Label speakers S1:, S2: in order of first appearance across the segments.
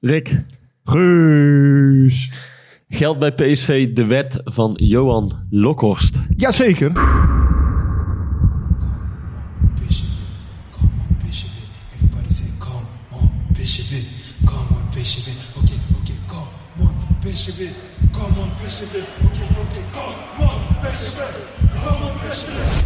S1: Rick,
S2: Guus.
S1: geldt bij PSV de wet van Johan Lokhorst?
S2: Jazeker.
S3: Come on, Bishop. Okay, okay, come on, Bishop. Come on, Bishop.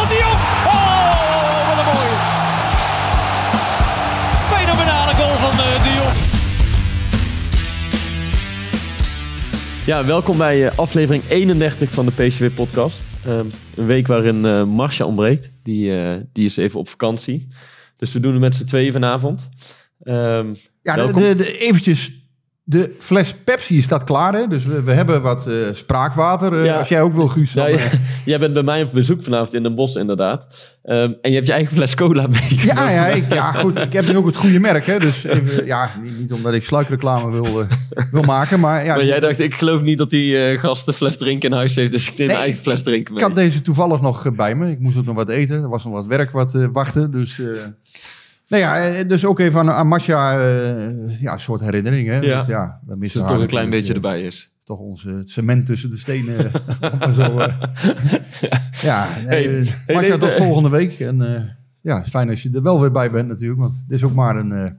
S1: Ja, welkom bij eh, aflevering 31 van de PSV-podcast. een week waarin eh Marcia ontbreekt. Die, eh, die is even op vakantie. Dus we doen het met z'n tweeën vanavond. Ehm,
S2: Ja, de,
S1: welkom.
S2: de, de- eventjes. De fles Pepsi staat klaar, hè? Dus we, we hebben wat eh, spraakwater. eh,
S1: Ja.
S2: Als jij ook wil, Guus. Dan,
S1: Nou,
S2: eh,
S1: jij- bent bij mij op bezoek vanavond in Den Bosch, inderdaad. Ehm, en je hebt je eigen fles cola meegenomen.
S2: ja, ja, ik, ja, goed. Ik heb nu ook het goede merk, hè? Dus even, ja, niet, niet omdat ik sluikreclame wil, wil maken, maar ja.
S1: Maar jij dacht, ik geloof niet dat die gast een fles drinken in huis heeft. Dus ik neem mijn eigen fles drinken
S2: Ik
S1: mee.
S2: had deze toevallig nog bij me. Ik moest ook nog wat eten. Er was nog wat werk wat wachten. Dus, nou ja, eh, dus ook even aan, aan Masha eh, ja, een soort herinnering. Hè?
S1: Ja.
S2: Want, ja
S1: Dus er
S2: haar
S1: toch een klein beetje
S2: eh,
S1: erbij is.
S2: toch onze het cement tussen de stenen. zo, eh. ja,
S1: Hey, hey,
S2: Masha
S1: nee,
S2: tot
S1: de-
S2: volgende week. En eh, ja, fijn als je er wel weer bij bent natuurlijk. Want het is ook maar een eh,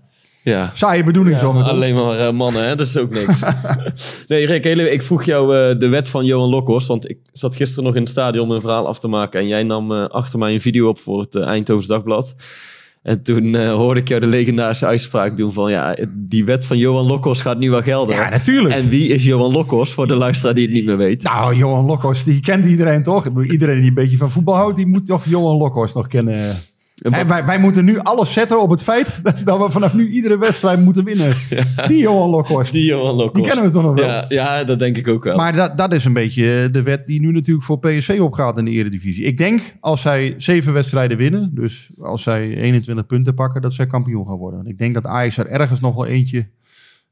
S1: Ja.
S2: saaie bedoeling zo met ons.
S1: Alleen maar mannen, hè? dat is ook niks. nee, Rick, ik vroeg jou eh, de wet van Johan Lokhorst. Want ik zat gisteren nog in het stadion om een verhaal af te maken. En jij nam achter mij een video op voor het Eindhovens Dagblad. En toen eh, hoorde ik jou de legendarische uitspraak doen van... ja, die wet van Johan Lokhorst gaat nu wel gelden.
S2: Ja, natuurlijk.
S1: En wie is Johan Lokhorst, voor de luisteraar die het niet meer weet?
S2: Nou, Johan Lokhorst, die kent iedereen toch? Iedereen die een beetje van voetbal houdt, die moet toch Johan Lokhorst nog kennen. Wij, wij moeten nu alles zetten op het feit dat we vanaf nu iedere wedstrijd moeten winnen. Die Johan Lokhorst.
S1: Die Johan Lokhorst.
S2: Die kennen we toch nog wel?
S1: Ja, ja, dat denk ik ook wel.
S2: Maar dat, dat is een beetje de wet die nu natuurlijk voor PSV opgaat in de Eredivisie. Ik denk als zij zeven wedstrijden winnen, dus als zij 21 punten pakken, dat zij kampioen gaan worden. Ik denk dat Ajax er ergens nog wel eentje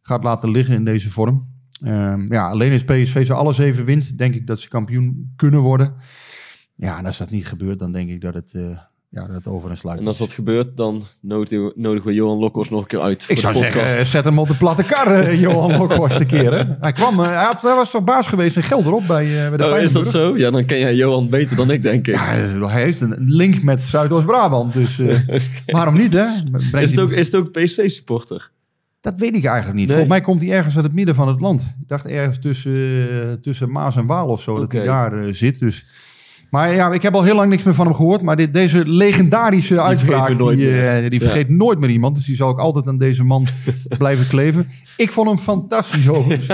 S2: gaat laten liggen in deze vorm. Ehm, ja, alleen als PSV ze alle zeven wint, denk ik dat ze kampioen kunnen worden. Ja, en als dat niet gebeurt, dan denk ik dat het, eh, ja, dat over en sluit
S1: En als dat gebeurt, dan nodigen nodigen we Johan Lokhorst nog een keer uit voor
S2: Ik
S1: de
S2: zou
S1: podcast.
S2: zeggen, eh, zet hem op de platte kar, eh, Johan Lokhorst, een keer. Hè? Hij, kwam, eh, hij, had- hij was toch baas geweest in Gelderop bij, eh bij de
S1: Oh, is dat zo? Ja, dan ken jij Johan beter dan ik, denk ik.
S2: Ja, hij heeft een link met Zuidoost-Brabant, dus eh, waarom niet, hè? Brengt
S1: is, het
S2: hij-
S1: ook, is het ook PSV-supporter?
S2: Dat weet ik eigenlijk niet.
S1: Nee.
S2: Volgens mij komt hij ergens uit het midden van het land. Ik dacht ergens tussen, tussen Maas en Waal of zo, dat hij daar zit. Dus. Maar ja, ik heb al heel lang niks meer van hem gehoord. Maar dit, deze legendarische uitspraak,
S1: vergeten we nooit
S2: die,
S1: meer.
S2: eh, die
S1: Ja.
S2: vergeet nooit meer iemand. Dus die zal ook altijd aan deze man blijven kleven. Ik vond hem fantastisch overigens.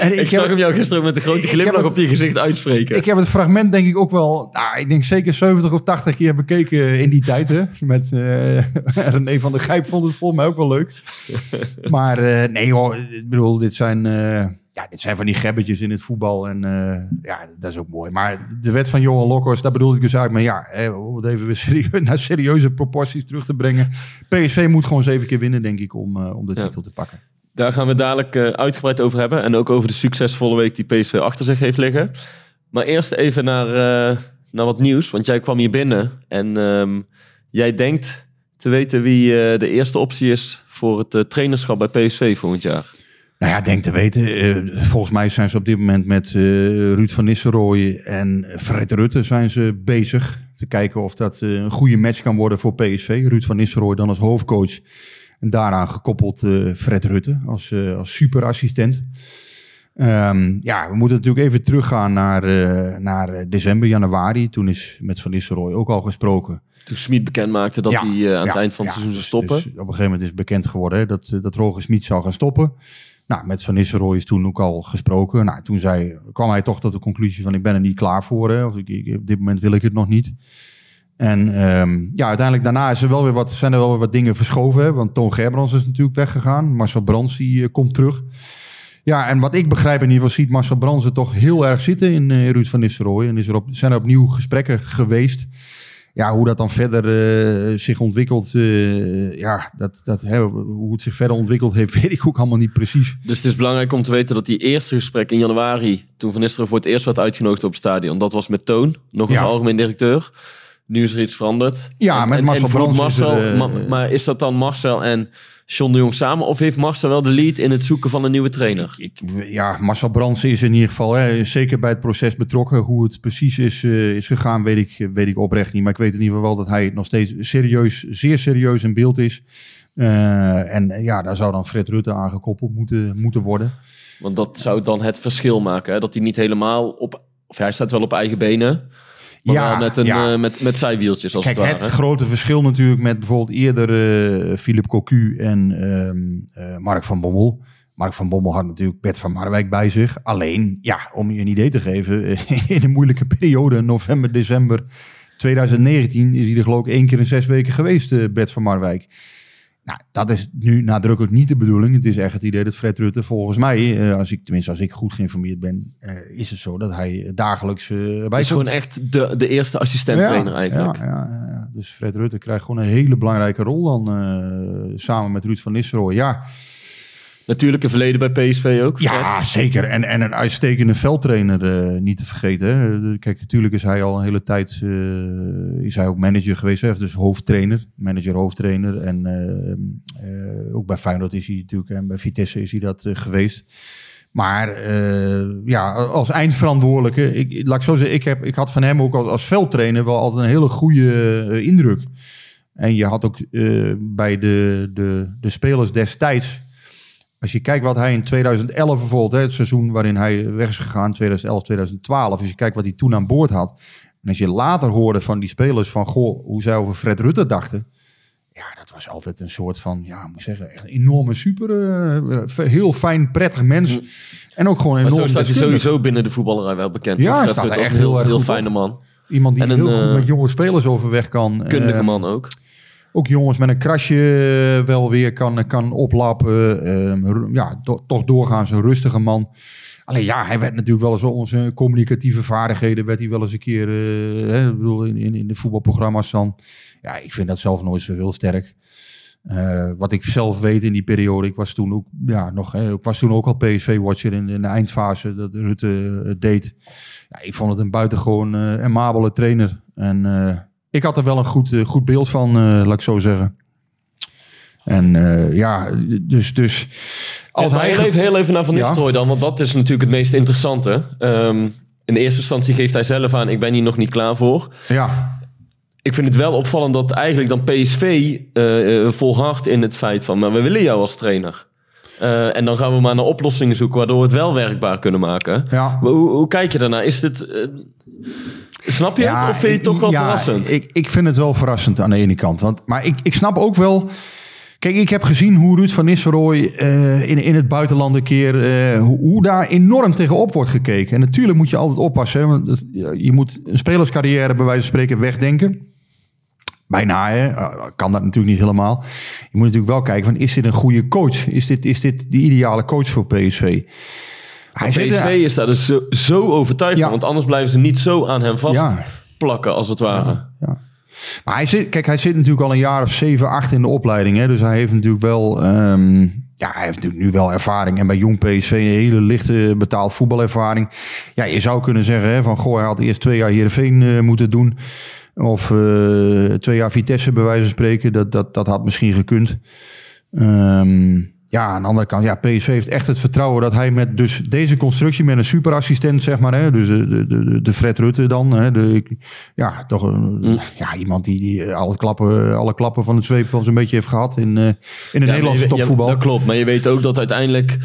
S2: En
S1: Ik,
S2: ik,
S1: zag
S2: heb,
S1: hem jou gisteren met een grote
S2: ik
S1: glimlach
S2: het-
S1: op je gezicht uitspreken.
S2: ik heb het fragment denk ik ook wel, nou, ik denk zeker 70 of 80 keer bekeken in die tijd. Hè? Met eh René van der Gijp vond het volgens mij ook wel leuk. Maar eh, nee hoor, ik bedoel, dit zijn, ja, dit zijn van die gebbetjes in het voetbal. En eh, ja, dat is ook mooi. Maar de wet van Johan Lokhorst, daar bedoel ik dus eigenlijk. Maar ja, om het even weer serieus, naar serieuze proporties terug te brengen. PSV moet gewoon zeven keer winnen, denk ik, om, eh, om de
S1: Ja.
S2: titel te pakken.
S1: Daar gaan we dadelijk eh, uitgebreid over hebben. En ook over de succesvolle week die PSV achter zich heeft liggen. Maar eerst even naar, eh, naar wat nieuws. Want jij kwam hier binnen. En ehm, jij denkt te weten wie eh, de eerste optie is voor het eh, trainerschap bij PSV volgend jaar.
S2: Nou ja, denk te weten. eh, volgens mij zijn ze op dit moment met eh, Ruud van Nistelrooy en Fred Rutte zijn ze bezig. Te kijken of dat eh, een goede match kan worden voor PSV. Ruud van Nistelrooy dan als hoofdcoach. En daaraan gekoppeld Fred Rutte als, als superassistent. Ehm, ja, we moeten natuurlijk even teruggaan naar, naar december, januari. Toen is met Van Nistelrooy ook al gesproken.
S1: Toen Smit bekend maakte dat
S2: Ja,
S1: hij aan het eind van het
S2: ja,
S1: seizoen zou
S2: dus-
S1: stoppen.
S2: dus op een gegeven moment is bekend geworden hè, dat, dat Roger Smit zou gaan stoppen. Nou, met Van Nistelrooy is toen ook al gesproken. Nou, toen zei, kwam hij toch tot de conclusie van ik ben er niet klaar voor. Hè, of ik, op dit moment wil ik het nog niet. En ehm, ja, uiteindelijk daarna is er wel weer wat, zijn er wel weer wat dingen verschoven. Hè, want Toon Gerbrands is natuurlijk weggegaan. Marcel Brands die, eh, komt terug. Ja, en wat ik begrijp in ieder geval ziet Marcel Brands toch heel erg zitten in eh, Ruud van Nistelrooy. En is er op, zijn er opnieuw gesprekken geweest ja, hoe dat dan verder eh, zich ontwikkelt, eh, ja, dat, dat, hè, hoe het zich verder ontwikkeld heeft, weet ik ook allemaal niet precies.
S1: Dus het is belangrijk om te weten dat die eerste gesprek in januari, toen Van Nistelrooy voor het eerst werd uitgenodigd op het stadion, dat was met Toon, nog als
S2: Ja.
S1: algemeen directeur. Nu is er iets veranderd.
S2: Ja, met Marcel is er,
S1: Marcel,
S2: eh,
S1: ma- maar is dat dan Marcel en John de Jong samen? Of heeft Marcel wel de lead in het zoeken van een nieuwe trainer?
S2: Ik, ja, Marcel Brands is in ieder geval hè, zeker bij het proces betrokken. Hoe het precies is, eh, is gegaan, weet ik, weet ik oprecht niet. Maar ik weet in ieder geval wel dat hij nog steeds serieus, zeer serieus in beeld is. Eh, en ja, daar zou dan Fred Rutte aan gekoppeld moeten, moeten worden.
S1: Want dat zou dan het verschil maken. Hè? Dat hij niet helemaal op... Of hij staat wel op eigen benen. Maar
S2: Ja,
S1: met, een,
S2: ja.
S1: eh, met, met zijwieltjes als
S2: Kijk,
S1: het
S2: het
S1: ware.
S2: grote verschil natuurlijk met bijvoorbeeld eerder eh Philip Cocu en ehm, eh, Mark van Bommel. Mark van Bommel had natuurlijk Bert van Marwijk bij zich. Alleen, ja, om je een idee te geven, in een moeilijke periode, november, december 2019, is hij er geloof ik één keer in zes weken geweest, Bert van Marwijk. Nou, dat is nu nadrukkelijk niet de bedoeling. Het is echt het idee dat Fred Rutte, volgens mij, eh, als ik, tenminste als ik goed geïnformeerd ben, eh, is het zo dat hij dagelijks eh bij
S1: Het is gewoon echt de, de eerste assistent-trainer eigenlijk.
S2: Ja, ja, ja, ja. Dus Fred Rutte krijgt gewoon een hele belangrijke rol dan samen met Ruud van Nistelrooy. Ja,
S1: Natuurlijk een verleden bij PSV ook.
S2: ja zeker. En, en een uitstekende veldtrainer eh, niet te vergeten. Hè. Kijk, natuurlijk is hij al een hele tijd eh, is hij ook manager geweest. Hè. Dus hoofdtrainer, manager hoofdtrainer. En eh, ook bij Feyenoord is hij natuurlijk en bij Vitesse is hij dat geweest. Maar ja, als eindverantwoordelijke, ik, laat ik zo zeggen, ik, heb, ik had van hem ook als, als veldtrainer wel altijd een hele goede indruk. En je had ook bij de, de, de spelers destijds, als je kijkt wat hij in 2011 bijvoorbeeld, hè, het seizoen waarin hij weg is gegaan, 2011, 2012, als je kijkt wat hij toen aan boord had. En als je later hoorde van die spelers van, goh, hoe zij over Fred Rutte dachten. Ja, dat was altijd een soort van, ja, ik moet zeggen, echt een enorme super, eh, heel fijn, prettig mens. En ook gewoon
S1: Maar
S2: enorm
S1: zo staat hij
S2: deskundig.
S1: sowieso binnen de voetballerij wel bekend.
S2: Ja, hij staat echt
S1: een
S2: heel
S1: heel fijne man.
S2: Iemand die
S1: En een,
S2: heel goed
S1: eh,
S2: met jonge spelers overweg kan.
S1: Kundige
S2: Eh,
S1: man ook.
S2: Ook jongens met een krasje wel weer kan, kan oplappen. Ehm, ja, toch doorgaans een rustige man. Alleen ja, hij werd natuurlijk wel eens onze communicatieve vaardigheden... werd hij wel eens een keer eh, hè, bedoel, in, in, in de voetbalprogramma's dan. Ja, ik vind dat zelf nooit zo heel sterk. Eh, wat ik zelf weet in die periode, ik was toen ook, ja, nog, hè, ik was toen ook al PSV-watcher in, in de eindfase dat Rutte eh, het deed. Ja, ik vond het een buitengewoon eh amabele trainer. En eh, ik had er wel een goed, eh, goed beeld van, eh, laat ik zo zeggen. En eh, ja, dus, dus als
S1: Ja,
S2: hij...
S1: even, heel even naar Van
S2: Ja.
S1: Nistelrooy dan, want dat is natuurlijk het meest interessante. Ehm, in de eerste instantie geeft hij zelf aan, ik ben hier nog niet klaar voor.
S2: Ja,
S1: Ik vind het wel opvallend dat eigenlijk dan PSV eh, volhardt in het feit van, maar we willen jou als trainer. Eh, en dan gaan we maar naar oplossingen zoeken waardoor we het wel werkbaar kunnen maken.
S2: ja.
S1: Hoe, hoe kijk je daarnaar? Is dit, eh, snap je het of vind je het toch wel
S2: ja,
S1: verrassend?
S2: Ik, ik vind het wel verrassend aan de ene kant. Want, maar ik, ik snap ook wel... Kijk, ik heb gezien hoe Ruud van Nistelrooy eh, in, in het buitenland een keer... hoe, hoe daar enorm tegenop wordt gekeken. En natuurlijk moet je altijd oppassen. Hè, want je moet een spelerscarrière bij wijze van spreken wegdenken. Bijna, hè? Eh, kan dat natuurlijk niet helemaal. Je moet natuurlijk wel kijken van, is dit een goede coach? Is dit, is dit de ideale coach voor PSV? Hij zit
S1: PSV is daar dus zo, zo overtuigd
S2: Ja.
S1: van, want anders blijven ze niet zo aan hem
S2: Ja.
S1: vastplakken als het ware.
S2: Ja. Maar hij zit, kijk, hij zit natuurlijk al een jaar of zeven, acht in de opleiding. Hè? Dus hij heeft natuurlijk wel, ehm, ja, hij heeft natuurlijk nu wel ervaring. En bij Jong PSV een hele lichte betaald voetbalervaring. Ja, je zou kunnen zeggen hè, van, goh, hij had eerst twee jaar Heerenveen eh moeten doen. Of eh, twee jaar Vitesse bij wijze van spreken. Dat, dat, dat had misschien gekund. Ehm, ja, aan de andere kant, ja, PSV heeft echt het vertrouwen dat hij met dus deze constructie met een superassistent, zeg maar, hè, dus de, de, de, Fred Rutte dan, hè, de, ja, toch een, ja, iemand die, die alle, klappen, alle klappen van het zweep van zo'n beetje heeft gehad in, eh, in het
S1: Ja,
S2: Nederlandse
S1: je weet- ja,
S2: topvoetbal.
S1: dat klopt, maar je weet ook dat uiteindelijk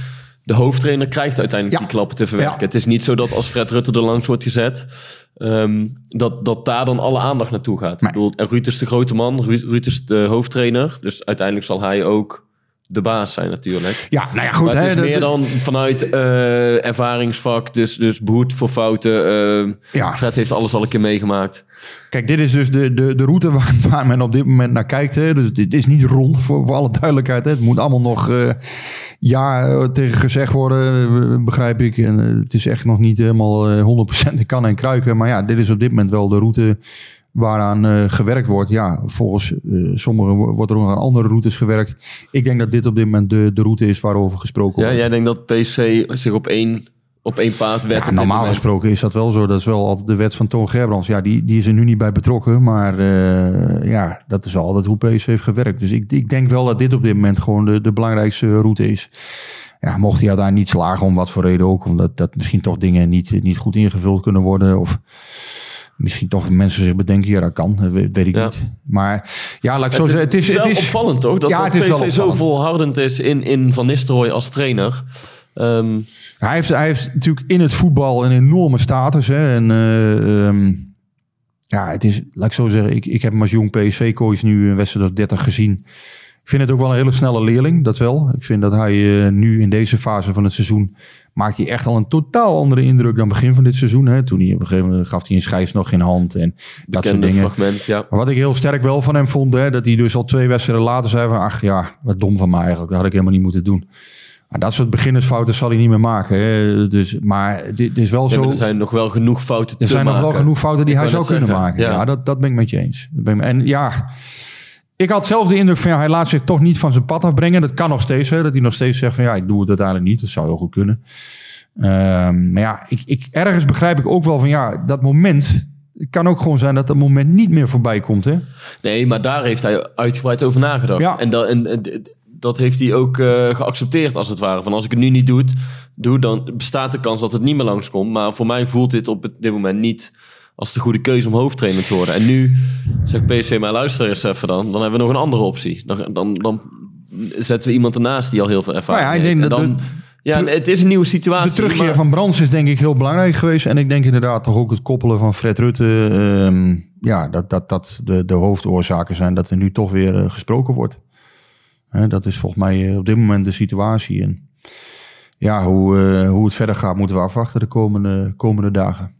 S1: de hoofdtrainer krijgt uiteindelijk
S2: Ja.
S1: die klappen te verwerken.
S2: Ja.
S1: Het is niet zo dat als Fred Rutte er langs wordt gezet, ehm, dat, dat daar dan alle aandacht naartoe gaat.
S2: Nee.
S1: Ik bedoel, en Ruud is de grote man, Ruud, Ruud is de hoofdtrainer. Dus uiteindelijk zal hij ook de baas zijn natuurlijk.
S2: Ja, nou ja, goed.
S1: maar het
S2: hè,
S1: is meer dan vanuit eh, ervaringsvak, dus, dus behoed voor fouten. ehm,
S2: Ja.
S1: Fred heeft alles al een keer meegemaakt.
S2: Kijk, dit is dus de, de, de route waar, waar men op dit moment naar kijkt. Hè. Dus dit is niet rond, voor, voor alle duidelijkheid. Hè. Het moet allemaal nog eh, ja tegen gezegd worden, begrijp ik. En het is echt nog niet helemaal eh, 100% in kan en kruiken. Maar ja, dit is op dit moment wel de route waaraan eh, gewerkt wordt. Ja, volgens eh, sommigen wo- wordt er ook nog aan andere routes gewerkt. Ik denk dat dit op dit moment de, de route is waarover gesproken
S1: Ja,
S2: wordt.
S1: jij denkt dat PC zich op één, op één paard wet.
S2: Ja, normaal gesproken is dat wel zo. Dat is wel altijd de wet van Toon Gerbrands. Ja, die, die is er nu niet bij betrokken. Maar eh, ja, dat is wel altijd hoe PS heeft gewerkt. Dus ik, ik denk wel dat dit op dit moment gewoon de, de belangrijkste route is. Ja, mocht hij uiteindelijk niet slagen, om wat voor reden ook. Omdat dat misschien toch dingen niet, niet goed ingevuld kunnen worden. Of misschien toch mensen zich bedenken, ja dat kan. Dat weet, ik
S1: Ja.
S2: niet. Maar ja, laat ik zo
S1: Het
S2: zeggen. Het is,
S1: wel
S2: het is,
S1: opvallend toch? Dat,
S2: Ja,
S1: dat
S2: het is wel
S1: PSV zo volhardend is in, in Van Nistelrooy als trainer. Ehm,
S2: Hij heeft, hij heeft natuurlijk in het voetbal een enorme status. Hè? En eh, ehm, ja, het is, laat ik zo zeggen, ik, ik heb hem als jong PSV-coach nu een wedstrijd of 30 gezien. Ik vind het ook wel een hele snelle leerling, dat wel. Ik vind dat hij eh, nu in deze fase van het seizoen maakt hij echt al een totaal andere indruk dan begin van dit seizoen. Hè? Toen hij op een gegeven moment gaf hij een schijs nog geen hand en dat soort dingen.
S1: fragment, ja.
S2: Maar wat ik heel sterk wel van hem vond, hè, dat hij dus al twee wedstrijden later zei van, ach ja, wat dom van mij eigenlijk, dat had ik helemaal niet moeten doen. Maar dat soort beginnersfouten zal hij niet meer maken. Hè. Dus, maar dit, is wel
S1: Ja,
S2: zo.
S1: er zijn nog wel genoeg fouten
S2: Er
S1: te
S2: zijn nog wel genoeg fouten die
S1: Ik
S2: hij zou kunnen
S1: zeggen,
S2: maken. Ja,
S1: ja.
S2: dat, dat ben ik met je eens. Dat ben ik- En ja, ik had zelf de indruk van ja, hij laat zich toch niet van zijn pad afbrengen. Dat kan nog steeds. Hè, dat hij nog steeds zegt van ja, ik doe het uiteindelijk niet. Dat zou heel goed kunnen. Ehm, maar ja, ik, ik, ergens begrijp ik ook wel van ja, dat moment. Het kan ook gewoon zijn dat dat moment niet meer voorbij komt. Hè?
S1: Nee, maar daar heeft hij uitgebreid over nagedacht.
S2: Ja.
S1: En, dat, en, dat heeft hij ook eh, geaccepteerd als het ware. Van als ik het nu niet doe, doe, dan bestaat de kans dat het niet meer langskomt. Maar voor mij voelt dit op dit moment niet als de goede keuze om hoofdtrainer te worden. En nu zegt PSV, maar luister eens even dan. Dan hebben we nog een andere optie. Dan, dan, dan zetten we iemand ernaast die al heel veel ervaring
S2: Nou ja, ik
S1: heeft.
S2: denk
S1: En
S2: dat
S1: dan, ja, het is een nieuwe situatie.
S2: De terugkeer
S1: maar-
S2: van Brands is denk ik heel belangrijk geweest. En ik denk inderdaad toch ook het koppelen van Fred Rutte. ehm, ja, dat dat, dat de, de hoofdoorzaken zijn dat er nu toch weer eh, gesproken wordt. Hè, dat is volgens mij eh, op dit moment de situatie. En ja, hoe, eh, hoe het verder gaat moeten we afwachten de komende, komende dagen.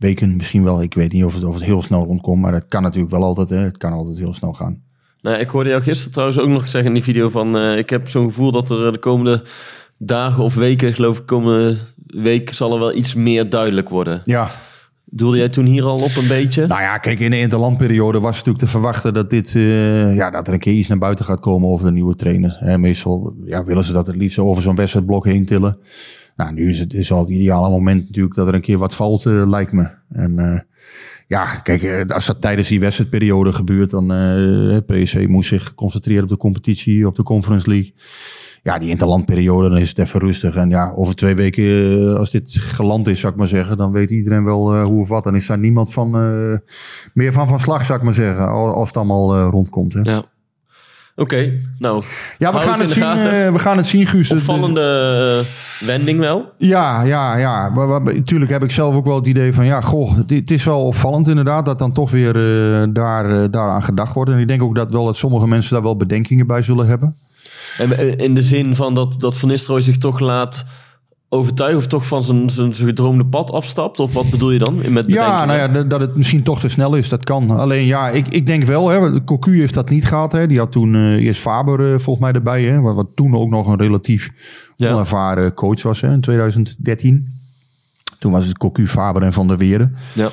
S2: Weken misschien wel. Ik weet niet of het, of het heel snel rondkomt. Maar het kan natuurlijk wel altijd. Hè. Het kan altijd heel snel gaan.
S1: Nou, ik hoorde jou gisteren trouwens ook nog zeggen in die video van... eh, ik heb zo'n gevoel dat er de komende dagen of weken, geloof ik, komende week zal er wel iets meer duidelijk worden.
S2: Ja,
S1: Doelde jij toen hier al op een beetje?
S2: Nou ja, kijk, in de interlandperiode was natuurlijk te verwachten dat, dit, eh, ja, dat er een keer iets naar buiten gaat komen over de nieuwe trainer. Hè, meestal ja, willen ze dat het liefst over zo'n wedstrijdblok heen tillen. Nou, nu is het is al het ideale moment natuurlijk dat er een keer wat valt, eh, lijkt me. En eh, ja, kijk, eh, als dat tijdens die wedstrijdperiode gebeurt, dan eh PSV moet zich concentreren op de competitie, op de Conference League. Ja, die interlandperiode, dan is het even rustig. En ja, over twee weken, als dit geland is, zou ik maar zeggen, dan weet iedereen wel hoe of wat. Dan is daar niemand van, meer van van slag, zou ik maar zeggen, al- als het allemaal rondkomt. Hè.
S1: Ja. Oké, nou,
S2: Ja, we gaan
S1: het
S2: zien, eh, we gaan het zien, Guus. Dus-
S1: opvallende eh, wending wel.
S2: Ja, ja, ja. Natuurlijk heb ik zelf ook wel het idee van... ja, goh, het, het is wel opvallend inderdaad... dat dan toch weer eh, daar, daaraan gedacht wordt. En ik denk ook dat wel dat sommige mensen daar wel bedenkingen bij zullen hebben.
S1: En in de zin van dat, dat Van Nistelrooy zich toch laat overtuigen... of toch van zijn, zijn, zijn gedroomde pad afstapt? Of wat bedoel je dan met
S2: Ja, nou ja, dat het misschien toch te snel is, dat kan. Alleen ja, ik, ik denk wel, hè, Cocu heeft dat niet gehad. Hè. Die had toen eh, eerst Faber eh, volgens mij erbij. Hè, wat, wat toen ook nog een relatief
S1: Ja.
S2: onervaren coach was hè, in 2013. Toen was het Cocu, Faber en Van der Weerde.
S1: Ja.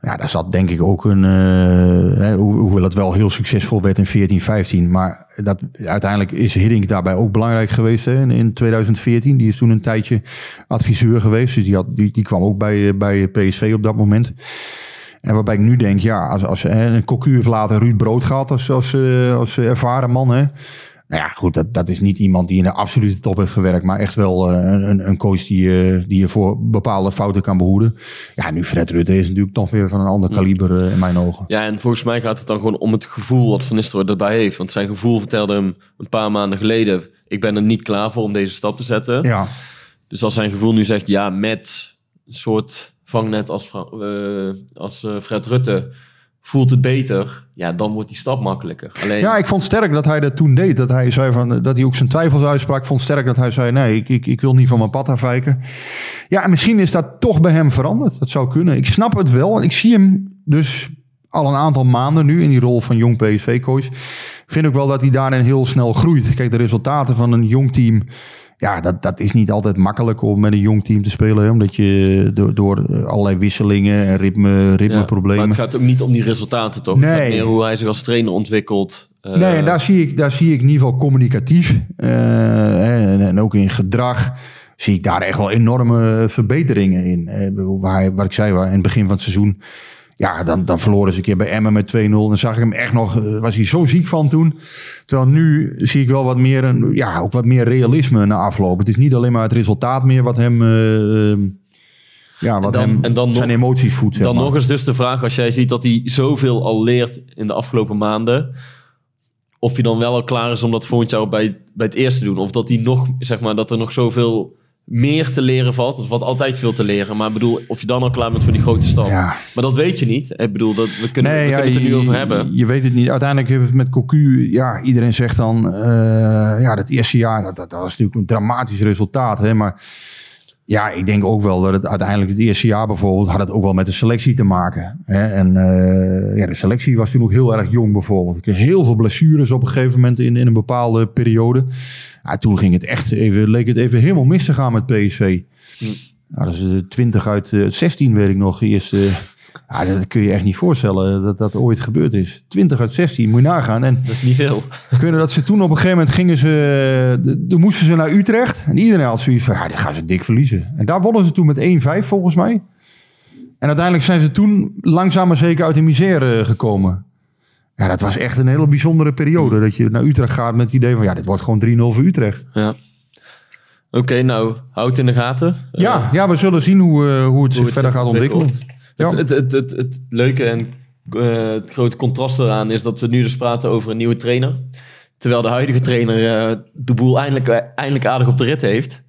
S2: Ja, daar zat denk ik ook een... eh, hoe- hoewel het wel heel succesvol werd in 14, 15. Maar dat, uiteindelijk is Hiddink daarbij ook belangrijk geweest hè, in, in 2014. Die is toen een tijdje adviseur geweest. Dus die, had, die, die kwam ook bij, eh, bij PSV op dat moment. En waarbij ik nu denk, ja, als, als een Cocu heeft later Ruud Brood gehad als, als, eh, als ervaren man. Hè. Nou ja, goed, dat, dat is niet iemand die in de absolute top heeft gewerkt, maar echt wel eh, een, een coach die, eh, die je voor bepaalde fouten kan behoeden. Ja, nu Fred Rutte is natuurlijk toch weer van een ander kaliber eh, in mijn ogen.
S1: Ja, en volgens mij gaat het dan gewoon om het gevoel wat Van Nistelrooy erbij heeft. Want zijn gevoel vertelde hem een paar maanden geleden... ik ben er niet klaar voor om deze stap te zetten.
S2: Ja,
S1: Dus als zijn gevoel nu zegt, ja, met een soort vangnet als, als Fred Rutte... voelt het beter, ja, dan wordt die stap makkelijker. Alleen,
S2: ja, ik vond sterk dat hij dat toen deed. Dat hij zei van, dat hij ook zijn twijfels uitsprak. Ik vond sterk dat hij zei, nee, ik, ik, ik wil niet van mijn pad afwijken. Ja, en misschien is dat toch bij hem veranderd. Dat zou kunnen. Ik snap het wel. Ik zie hem dus al een aantal maanden nu in die rol van jong PSV-coach. Vind ook wel dat hij daarin heel snel groeit. Kijk, de resultaten van een jong team... Ja, dat, dat is niet altijd makkelijk om met een jong team te spelen. Hè? Omdat je door, door allerlei wisselingen en ritme,
S1: ja,
S2: ritmeproblemen...
S1: maar het gaat ook niet om die resultaten, toch? Het
S2: Nee.
S1: gaat meer hoe hij zich als trainer ontwikkelt. Eh,
S2: Nee, en daar zie ik, daar zie ik in ieder geval communicatief eh, en, en ook in gedrag zie ik daar echt wel enorme verbeteringen in. Eh, waar, wat ik zei, waar in het begin van het seizoen, ja, dan, dan verloren ze een keer bij Emmen met 2-0. Dan zag ik hem echt nog, eh, was hij zo ziek van toen. Terwijl nu zie ik wel wat meer, een, ja, ook wat meer realisme na afloop. Het is niet alleen maar het resultaat meer wat hem, eh, ja, wat
S1: dan-
S2: hem
S1: en dan
S2: zijn
S1: nog-
S2: emoties voedt. zeg
S1: Dan
S2: maar.
S1: nog eens dus de vraag, als jij ziet dat hij zoveel al leert in de afgelopen maanden, of hij dan wel al klaar is om dat volgend jaar bij, bij het eerste te doen. Of dat, hij nog, zeg maar, dat er nog zoveel meer te leren valt. Valt altijd veel te leren. Maar ik bedoel, of je dan al klaar bent voor die grote stap.
S2: Ja.
S1: Maar dat weet je niet. Ik bedoel, dat, we kunnen, we
S2: ja,
S1: kunnen het er nu over hebben.
S2: Je weet het niet. Uiteindelijk heeft het met Cocu, ja, iedereen zegt dan, eh, ja, dat eerste jaar, dat, dat, dat was natuurlijk een dramatisch resultaat. Hè, maar ja, ik denk ook wel dat het uiteindelijk het eerste jaar bijvoorbeeld, had het ook wel met de selectie te maken. Hè, en eh, ja, de selectie was toen ook heel erg jong bijvoorbeeld. Ik kreeg heel veel blessures op een gegeven moment in, in een bepaalde periode. Ja, toen ging het echt even, leek het even helemaal mis te gaan met PSV. Ja, dat is eh, 20 uit eh, 16, weet ik nog. Eerst, eh, ja, dat kun je echt niet voorstellen dat dat ooit gebeurd is. 20 uit 16, moet je nagaan. En
S1: Dat is niet veel.
S2: nog dat ze toen op een gegeven moment gingen ze... de- Toen moesten ze naar Utrecht. En iedereen had zoiets van, ja, die gaan ze dik verliezen. En daar wonnen ze toen met 1-5 volgens mij. En uiteindelijk zijn ze toen langzaam maar zeker uit de misère gekomen. Ja, dat was echt een hele bijzondere periode. Dat je naar Utrecht gaat met het idee van, ja, dit wordt gewoon 3-0 voor Utrecht.
S1: Ja. Oké, nou, houd in de gaten.
S2: Ja, ja we zullen zien hoe, eh, hoe het zich
S1: het
S2: verder gaat ontwikkelen. Ja.
S1: Het, het, het, het, het leuke en eh, het grote contrast eraan is dat we nu dus praten over een nieuwe trainer. Terwijl de huidige trainer eh, de boel eindelijk, eh, eindelijk aardig op de rit heeft.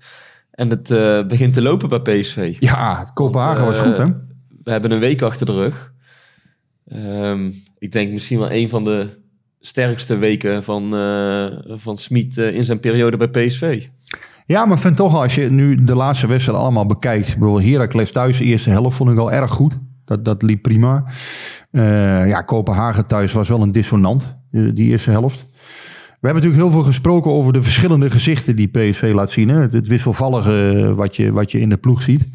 S1: En het begint te lopen bij PSV.
S2: Ja, het Kopenhagen was goed, hè?
S1: We hebben een week achter de rug. Ehm, ik denk misschien wel een van de sterkste weken van, eh van Smit in zijn periode bij PSV.
S2: Ja, maar ik vind toch, als je nu de laatste wedstrijd allemaal bekijkt. Bedoel, Heracles thuis, de eerste helft vond ik al erg goed. Dat, dat liep prima. Eh, ja, Kopenhagen thuis was wel een dissonant, eh, die eerste helft. We hebben natuurlijk heel veel gesproken over de verschillende gezichten die PSV laat zien. Hè? Het, wisselvallige wat je, wat je in de ploeg ziet.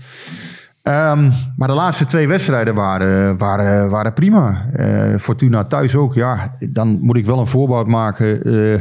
S2: Ehm, maar de laatste twee wedstrijden waren, waren, waren prima. Eh, Fortuna thuis ook. Ja, dan moet ik wel een voorbouw maken. eh,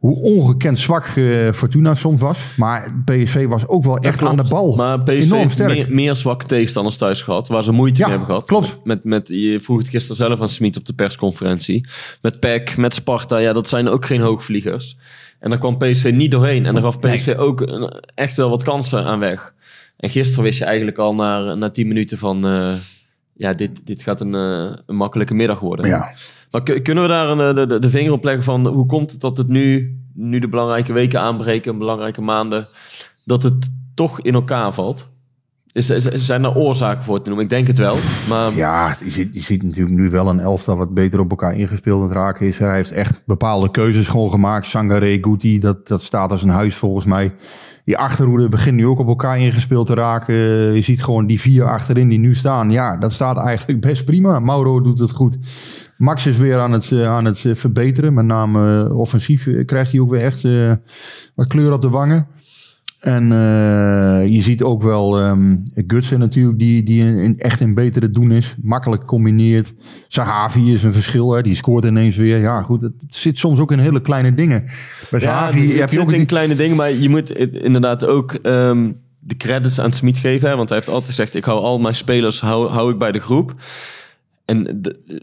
S2: hoe ongekend zwak eh, Fortuna soms was. Maar PSV was ook wel echt aan de bal.
S1: Maar PSV
S2: Enorm
S1: heeft
S2: sterk.
S1: meer, meer zwakke tegenstanders thuis gehad. Waar ze moeite
S2: Ja,
S1: mee hebben gehad.
S2: klopt.
S1: Met, met, je vroeg het gisteren zelf aan Smit op de persconferentie. Met PEC, met Sparta. Ja, dat zijn ook geen hoogvliegers. En daar kwam PSV niet doorheen. En daar gaf PSV ook een- echt wel wat kansen aan weg. En gisteren wist je eigenlijk al na, na 10 minuten van... eh, ja, dit, dit gaat een, eh, een makkelijke middag worden.
S2: Ja.
S1: Kunnen we daar een, eh, de, de, de vinger op leggen van hoe komt het dat het nu, nu de belangrijke weken aanbreken, belangrijke maanden, dat het toch in elkaar valt? Is, zijn er oorzaken voor te noemen? Ik denk het wel. Maar
S2: Ja, je ziet, je ziet natuurlijk nu wel een elftal wat beter op elkaar ingespeeld aan het raken is. Hij heeft echt bepaalde keuzes gewoon gemaakt. Sangare, Guti, dat, dat staat als een huis volgens mij. Die achterhoede begint nu ook op elkaar ingespeeld te raken. Je ziet gewoon die vier achterin die nu staan. Ja, dat staat eigenlijk best prima. Mauro doet het goed. Max is weer aan het, eh, aan het eh, verbeteren. Met name eh, offensief krijgt hij ook weer echt wat kleur op de wangen. En je ziet ook wel ehm Gutsen natuurlijk, die, die echt een betere doen is. Makkelijk combineert. Sahavi is een verschil, hè. die scoort ineens weer. Ja, goed, het zit soms ook in hele kleine dingen. Bij
S1: ja,
S2: Sahavi
S1: het
S2: heb je ook
S1: in
S2: die...
S1: kleine dingen, maar je moet inderdaad ook ehm, de credits aan Smit geven. Hè? Want hij heeft altijd gezegd, ik hou al mijn spelers hou, hou ik bij de groep. En de-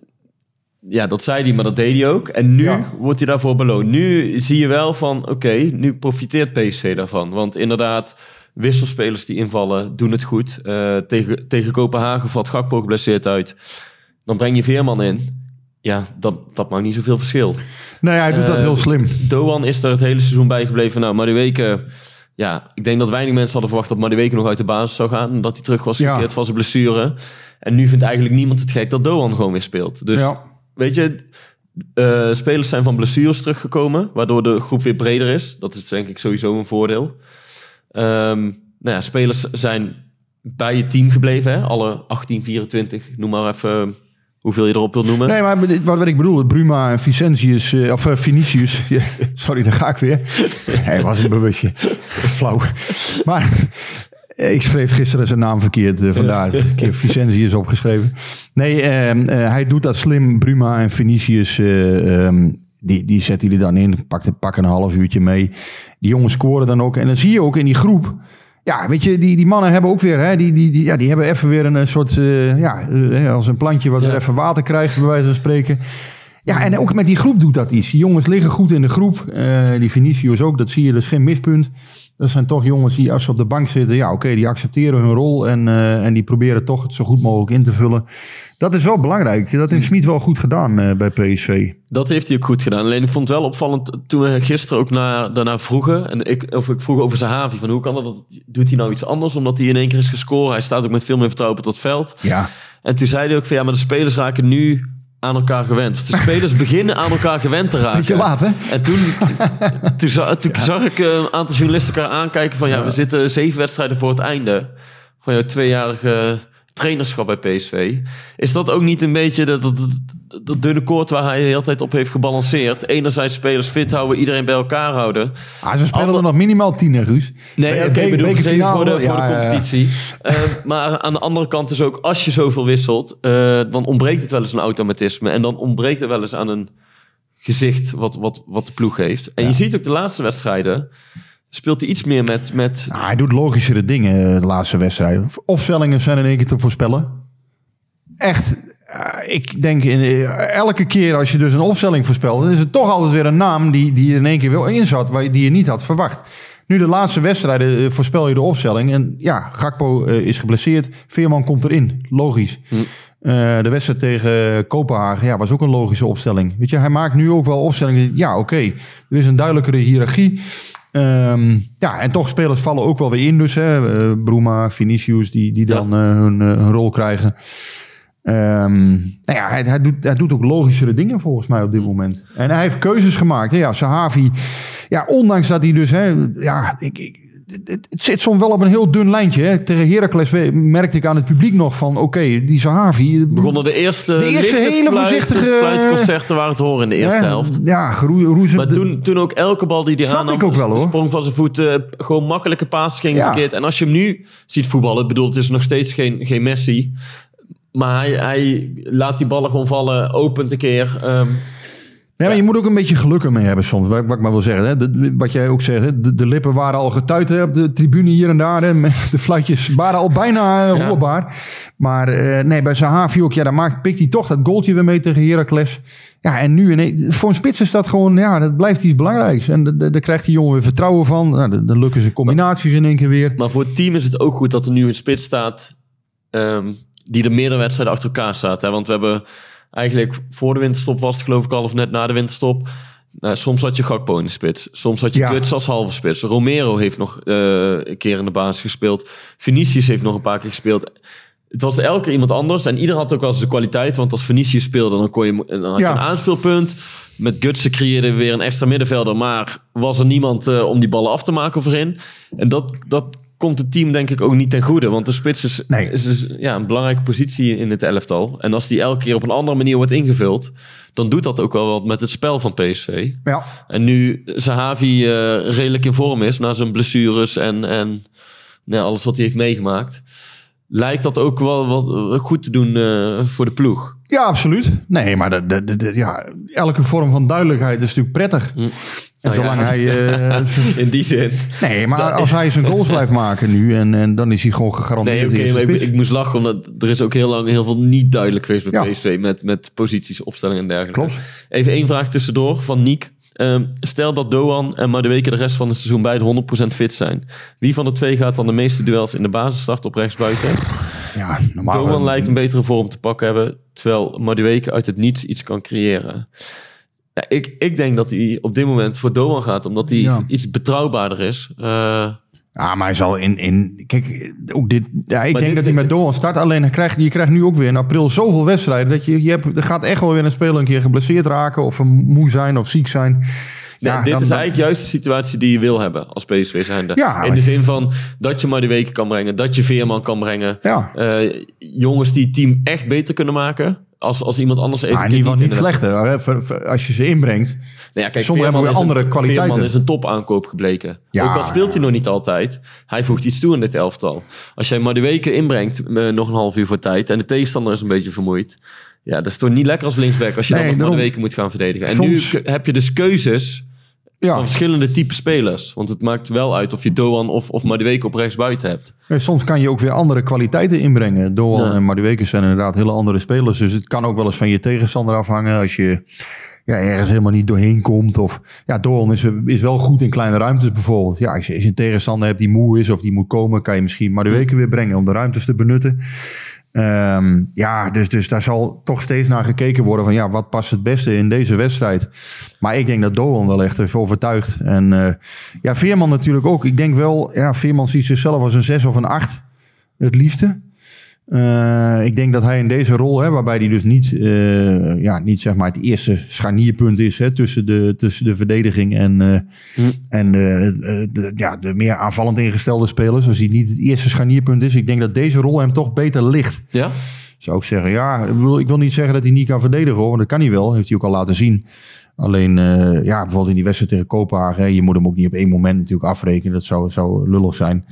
S1: ja, dat zei hij, maar dat deed hij ook. En nu
S2: Ja.
S1: wordt hij daarvoor beloond. Nu zie je wel van, oké, nu profiteert PSV daarvan. Want inderdaad, wisselspelers die invallen, doen het goed. Eh, tegen, tegen Kopenhagen valt Gakpo geblesseerd uit. Dan breng je Veerman in. Ja, dat, dat maakt niet zoveel verschil.
S2: Nee, hij doet dat
S1: Eh,
S2: heel slim.
S1: Doan is er het hele seizoen bijgebleven. Nou, Madueke, ja, ik denk dat weinig mensen hadden verwacht dat Madueke nog uit de basis zou gaan. En dat hij terug was
S2: Ja.
S1: gekeerd van zijn blessure. En nu vindt eigenlijk niemand het gek dat Doan gewoon weer speelt. Dus
S2: ja.
S1: Weet je, eh, spelers zijn van blessures teruggekomen, waardoor de groep weer breder is. Dat is denk ik sowieso een voordeel. Ehm, nou ja, spelers zijn bij je team gebleven, hè? alle 18, 24, noem maar even hoeveel je erop wilt noemen.
S2: Nee, maar wat, wat ik bedoel, Bruma en Vicentius, of eh, Vinicius, ja, sorry, daar ga ik weer. Hij was een bewustje. Flauw. Maar ik schreef gisteren zijn naam verkeerd, eh, vandaar een keer Vicentius opgeschreven. Nee, ehm, eh, hij doet dat slim. Bruma en Vinicius, eh, ehm, die, die zetten jullie dan in, pak, pak een half uurtje mee. Die jongens scoren dan ook. En dan zie je ook in die groep, ja, weet je, die, die mannen hebben ook weer, hè, die, die, die, ja, die hebben even weer een eh, soort, eh, ja, eh, als een plantje wat
S1: Ja.
S2: weer even water krijgt, bij wijze van spreken. Ja, en ook met die groep doet dat iets. Die jongens liggen goed in de groep. Eh, die Vinicius ook, dat zie je, is geen mispunt. Dat zijn toch jongens die als ze op de bank zitten, ja oké, die accepteren hun rol en, eh, en die proberen toch het zo goed mogelijk in te vullen. Dat is wel belangrijk. Dat heeft Smit wel goed gedaan eh, bij PSV.
S1: Dat heeft hij ook goed gedaan. Alleen ik vond het wel opvallend toen we gisteren ook naar, daarna vroegen. En ik, of ik vroeg over Zahavi. Van hoe kan dat? dat- Doet hij nou iets anders? Omdat hij in één keer is gescoord. Hij staat ook met veel meer vertrouwen op het veld.
S2: Ja,
S1: En toen zei hij ook van ja, maar de spelers raken nu aan elkaar gewend. De spelers beginnen aan elkaar gewend te raken.
S2: beetje laat hè?
S1: En toen, toen, za- toen zag ik eh, een aantal journalisten elkaar aankijken van ja, we zitten zeven wedstrijden voor het einde van jouw tweejarige trainerschap bij PSV. Is dat ook niet een beetje dat, dat, dat, dat dunne koord waar hij de hele tijd op heeft gebalanceerd? Enerzijds spelers fit houden, iedereen bij elkaar houden.
S2: Ah, ze spelen
S1: Ander-
S2: er nog minimaal tien, hè, Guus?
S1: Nee, oké,
S2: be-
S1: ik bedoel
S2: bekerfinale,
S1: voor de, voor de
S2: ja, ja, ja.
S1: competitie. Eh, maar aan de andere kant is ook, als je zoveel wisselt, eh, dan ontbreekt het wel eens een automatisme. En dan ontbreekt het wel eens aan een gezicht wat, wat, wat de ploeg heeft. En je ziet ook de laatste wedstrijden, speelt hij iets meer met... met
S2: Nou, hij doet logischere dingen eh, de laatste wedstrijden. Opstellingen zijn in één keer te voorspellen. Echt, eh, ik denk in, eh, elke keer als je dus een opstelling voorspelt, dan is het toch altijd weer een naam die, die er in één keer wel in zat, die je niet had verwacht. Nu de laatste wedstrijden voorspel je de opstelling. En ja, Gakpo is geblesseerd. Veerman komt erin. Logisch. Eh, de wedstrijd tegen Kopenhagen ja, was ook een logische opstelling. Weet je, hij maakt nu ook wel opstellingen. Ja, oké. Er is een duidelijkere hiërarchie. Ehm, ja, en toch spelers vallen ook wel weer in. Dus hè, eh, Bruma, Vinicius, die, die dan eh, hun, eh, hun rol krijgen. Ehm, nou ja, hij, hij, doet, hij doet ook logischere dingen volgens mij op dit moment. En hij heeft keuzes gemaakt. Hè. Ja, Sahavi, ja, ondanks dat hij dus, hè, ja, ik, ik, het, het- het zit soms wel op een heel dun lijntje. Hè. Tegen Heracles merkte ik aan het publiek nog van, oké, die Sahavi...
S1: begonnen de eerste,
S2: De eerste hele
S1: fluit-
S2: voorzichtige-
S1: fluitconcerten waren te horen in de eerste helft.
S2: Ja, roezen.
S1: Maar toen, toen ook elke bal die hij aannam,
S2: ik ook wel, hoor.
S1: sprong van zijn voeten, gewoon makkelijke passes gingen
S2: Ja.
S1: verkeerd. En als je hem nu ziet voetballen, ik bedoel, het is nog steeds geen, geen Messi. Maar hij, hij laat die ballen gewoon vallen, opent een keer. Ehm,
S2: Nee, maar je moet ook een beetje geluk ermee hebben soms. Wat, wat ik maar wil zeggen. Hè. De- wat jij ook zegt. Hè. De, de lippen waren al getuit hè, op de tribune hier en daar. Hè. De fluitjes waren al bijna eh,
S1: Ja.
S2: hoorbaar. Maar eh, nee, bij Zahavi ook. Ja, daar maakt, pikt hij toch dat goaltje weer mee tegen Heracles. Ja, en nu ineens- voor een spits is dat gewoon... Ja, dat blijft iets belangrijks. En da- da- daar krijgt die jongen weer vertrouwen van. Nou, dan- dan lukken ze combinaties in één keer weer.
S1: maar voor het team is het ook goed dat er nu een spits staat ehm, die er meerdere wedstrijden achter elkaar staat. Hè? Want we hebben eigenlijk voor de winterstop was het geloof ik al of net na de winterstop. Nou, soms had je Gakpo in de spits. Soms had je
S2: Ja.
S1: Guts als halve spits. Romero heeft nog eh, een keer in de basis gespeeld. Vinicius heeft nog een paar keer gespeeld. Het was elke keer iemand anders. En ieder had ook wel zijn kwaliteit. Want als Vinicius speelde, dan, kon je, dan had je
S2: Ja.
S1: een aanspeelpunt. Met Gutsen creëerde we weer een extra middenvelder. Maar was er niemand eh, om die ballen af te maken voorin. En dat, dat komt het team denk ik ook niet ten goede. Want de spits is,
S2: Nee.
S1: is dus, ja, een belangrijke positie in het elftal. En als die elke keer op een andere manier wordt ingevuld... dan doet dat ook wel wat met het spel van PSV.
S2: Ja,
S1: En nu Zahavi eh, redelijk in vorm is... na zijn blessures en, en nou, alles wat hij heeft meegemaakt... lijkt dat ook wel wat goed te doen eh, voor de ploeg.
S2: Ja, absoluut. Nee, maar de, de, de, de- ja, elke vorm van duidelijkheid is natuurlijk prettig.
S1: Hm.
S2: En
S1: Nou ja,
S2: zolang hij... eh,
S1: In die zin.
S2: nee, maar als hij zijn goals blijft maken nu... En, en dan is hij gewoon gegarandeerd
S1: Nee, oké, maar ik, moest lachen, omdat er is ook heel lang heel veel niet duidelijk geweest met
S2: Ja.
S1: PSV. Met, met posities, opstellingen en dergelijke.
S2: Klopt.
S1: Even één vraag tussendoor van Niek. Ehm, stel dat Doan en Madueke de rest van het seizoen beide 100% fit zijn. Wie van de twee gaat dan de meeste duels in de basis starten op rechtsbuiten?
S2: Ja, normaal...
S1: Doan lijkt een betere vorm te pakken hebben, terwijl Madueke uit het niets iets kan creëren. Ja, ik, ik denk dat hij op dit moment voor Doan gaat, omdat hij
S2: Ja.
S1: iets betrouwbaarder is. Eh,
S2: Ja, maar hij zal in... in kijk, ook dit... Ja, ik denk
S1: dit-
S2: dat hij met Doan start. Alleen hij krijgt, je krijgt nu ook weer in april zoveel wedstrijden. Dat je, je hebt, er gaat echt wel weer een speler een keer geblesseerd raken. Of moe zijn of ziek zijn.
S1: Nee,
S2: Ja,
S1: dit
S2: dan-
S1: is
S2: dan-
S1: eigenlijk juist de situatie die je wil hebben als PSV zijnde.
S2: Ja,
S1: in de zin van dat je maar de weken kan brengen, dat je Veerman kan brengen.
S2: Ja.
S1: Eh, jongens die het team echt beter kunnen maken. Als, als iemand anders even
S2: Maar in ieder geval niet slechter. hè, Als je ze inbrengt.
S1: Nou ja, kijk,
S2: Sommigen hebben weer
S1: is een-
S2: andere kwaliteiten.
S1: Veerman is een topaankoop gebleken.
S2: Ja,
S1: Ook al speelt hij nog niet altijd. Hij voegt iets toe in dit elftal. Als jij maar de weken inbrengt, eh, nog een half uur voor tijd. En de tegenstander is een beetje vermoeid. Ja, dat is toch niet lekker als linksback als je
S2: Nee,
S1: dan nog maar de weken moet gaan verdedigen. En
S2: Soms-
S1: nu heb je dus keuzes
S2: Ja,
S1: van verschillende type spelers. Want het maakt wel uit of je Doan of, of Madueke op rechts buiten hebt.
S2: Soms kan je ook weer andere kwaliteiten inbrengen. Doan
S1: Ja.
S2: en Madueke zijn inderdaad hele andere spelers. Dus het kan ook wel eens van je tegenstander afhangen. Als je ja, ergens helemaal niet doorheen komt. Of, ja, Doan is, is wel goed in kleine ruimtes bijvoorbeeld. Ja, als je, als je een tegenstander hebt die moe is of die moet komen... kan je misschien Madueke weer brengen om de ruimtes te benutten. Ehm, ja, dus, dus daar zal toch steeds naar gekeken worden van... ja, wat past het beste in deze wedstrijd? Maar ik denk dat Doan wel echt heeft overtuigd. En eh, ja, Veerman natuurlijk ook. Ik denk wel, ja, Veerman ziet zichzelf als een 6 of een 8. Het liefste. Eh, ik denk dat hij in deze rol, hè, waarbij hij dus niet, eh, ja, niet zeg maar het eerste scharnierpunt is hè, tussen, de, tussen de verdediging en, eh,
S1: Hm.
S2: en de, ja, de meer aanvallend ingestelde spelers. Als hij niet het eerste scharnierpunt is. Ik denk dat deze rol hem toch beter ligt.
S1: Ja?
S2: Zou ik zeggen. Ja, ik wil, ik wil niet zeggen dat hij niet kan verdedigen hoor. Want dat kan hij wel. Heeft hij ook al laten zien. Alleen, ja, bijvoorbeeld in die wedstrijd tegen Kopenhagen. hè, Je moet hem ook niet op één moment natuurlijk afrekenen. Dat zou, zou lullig zijn.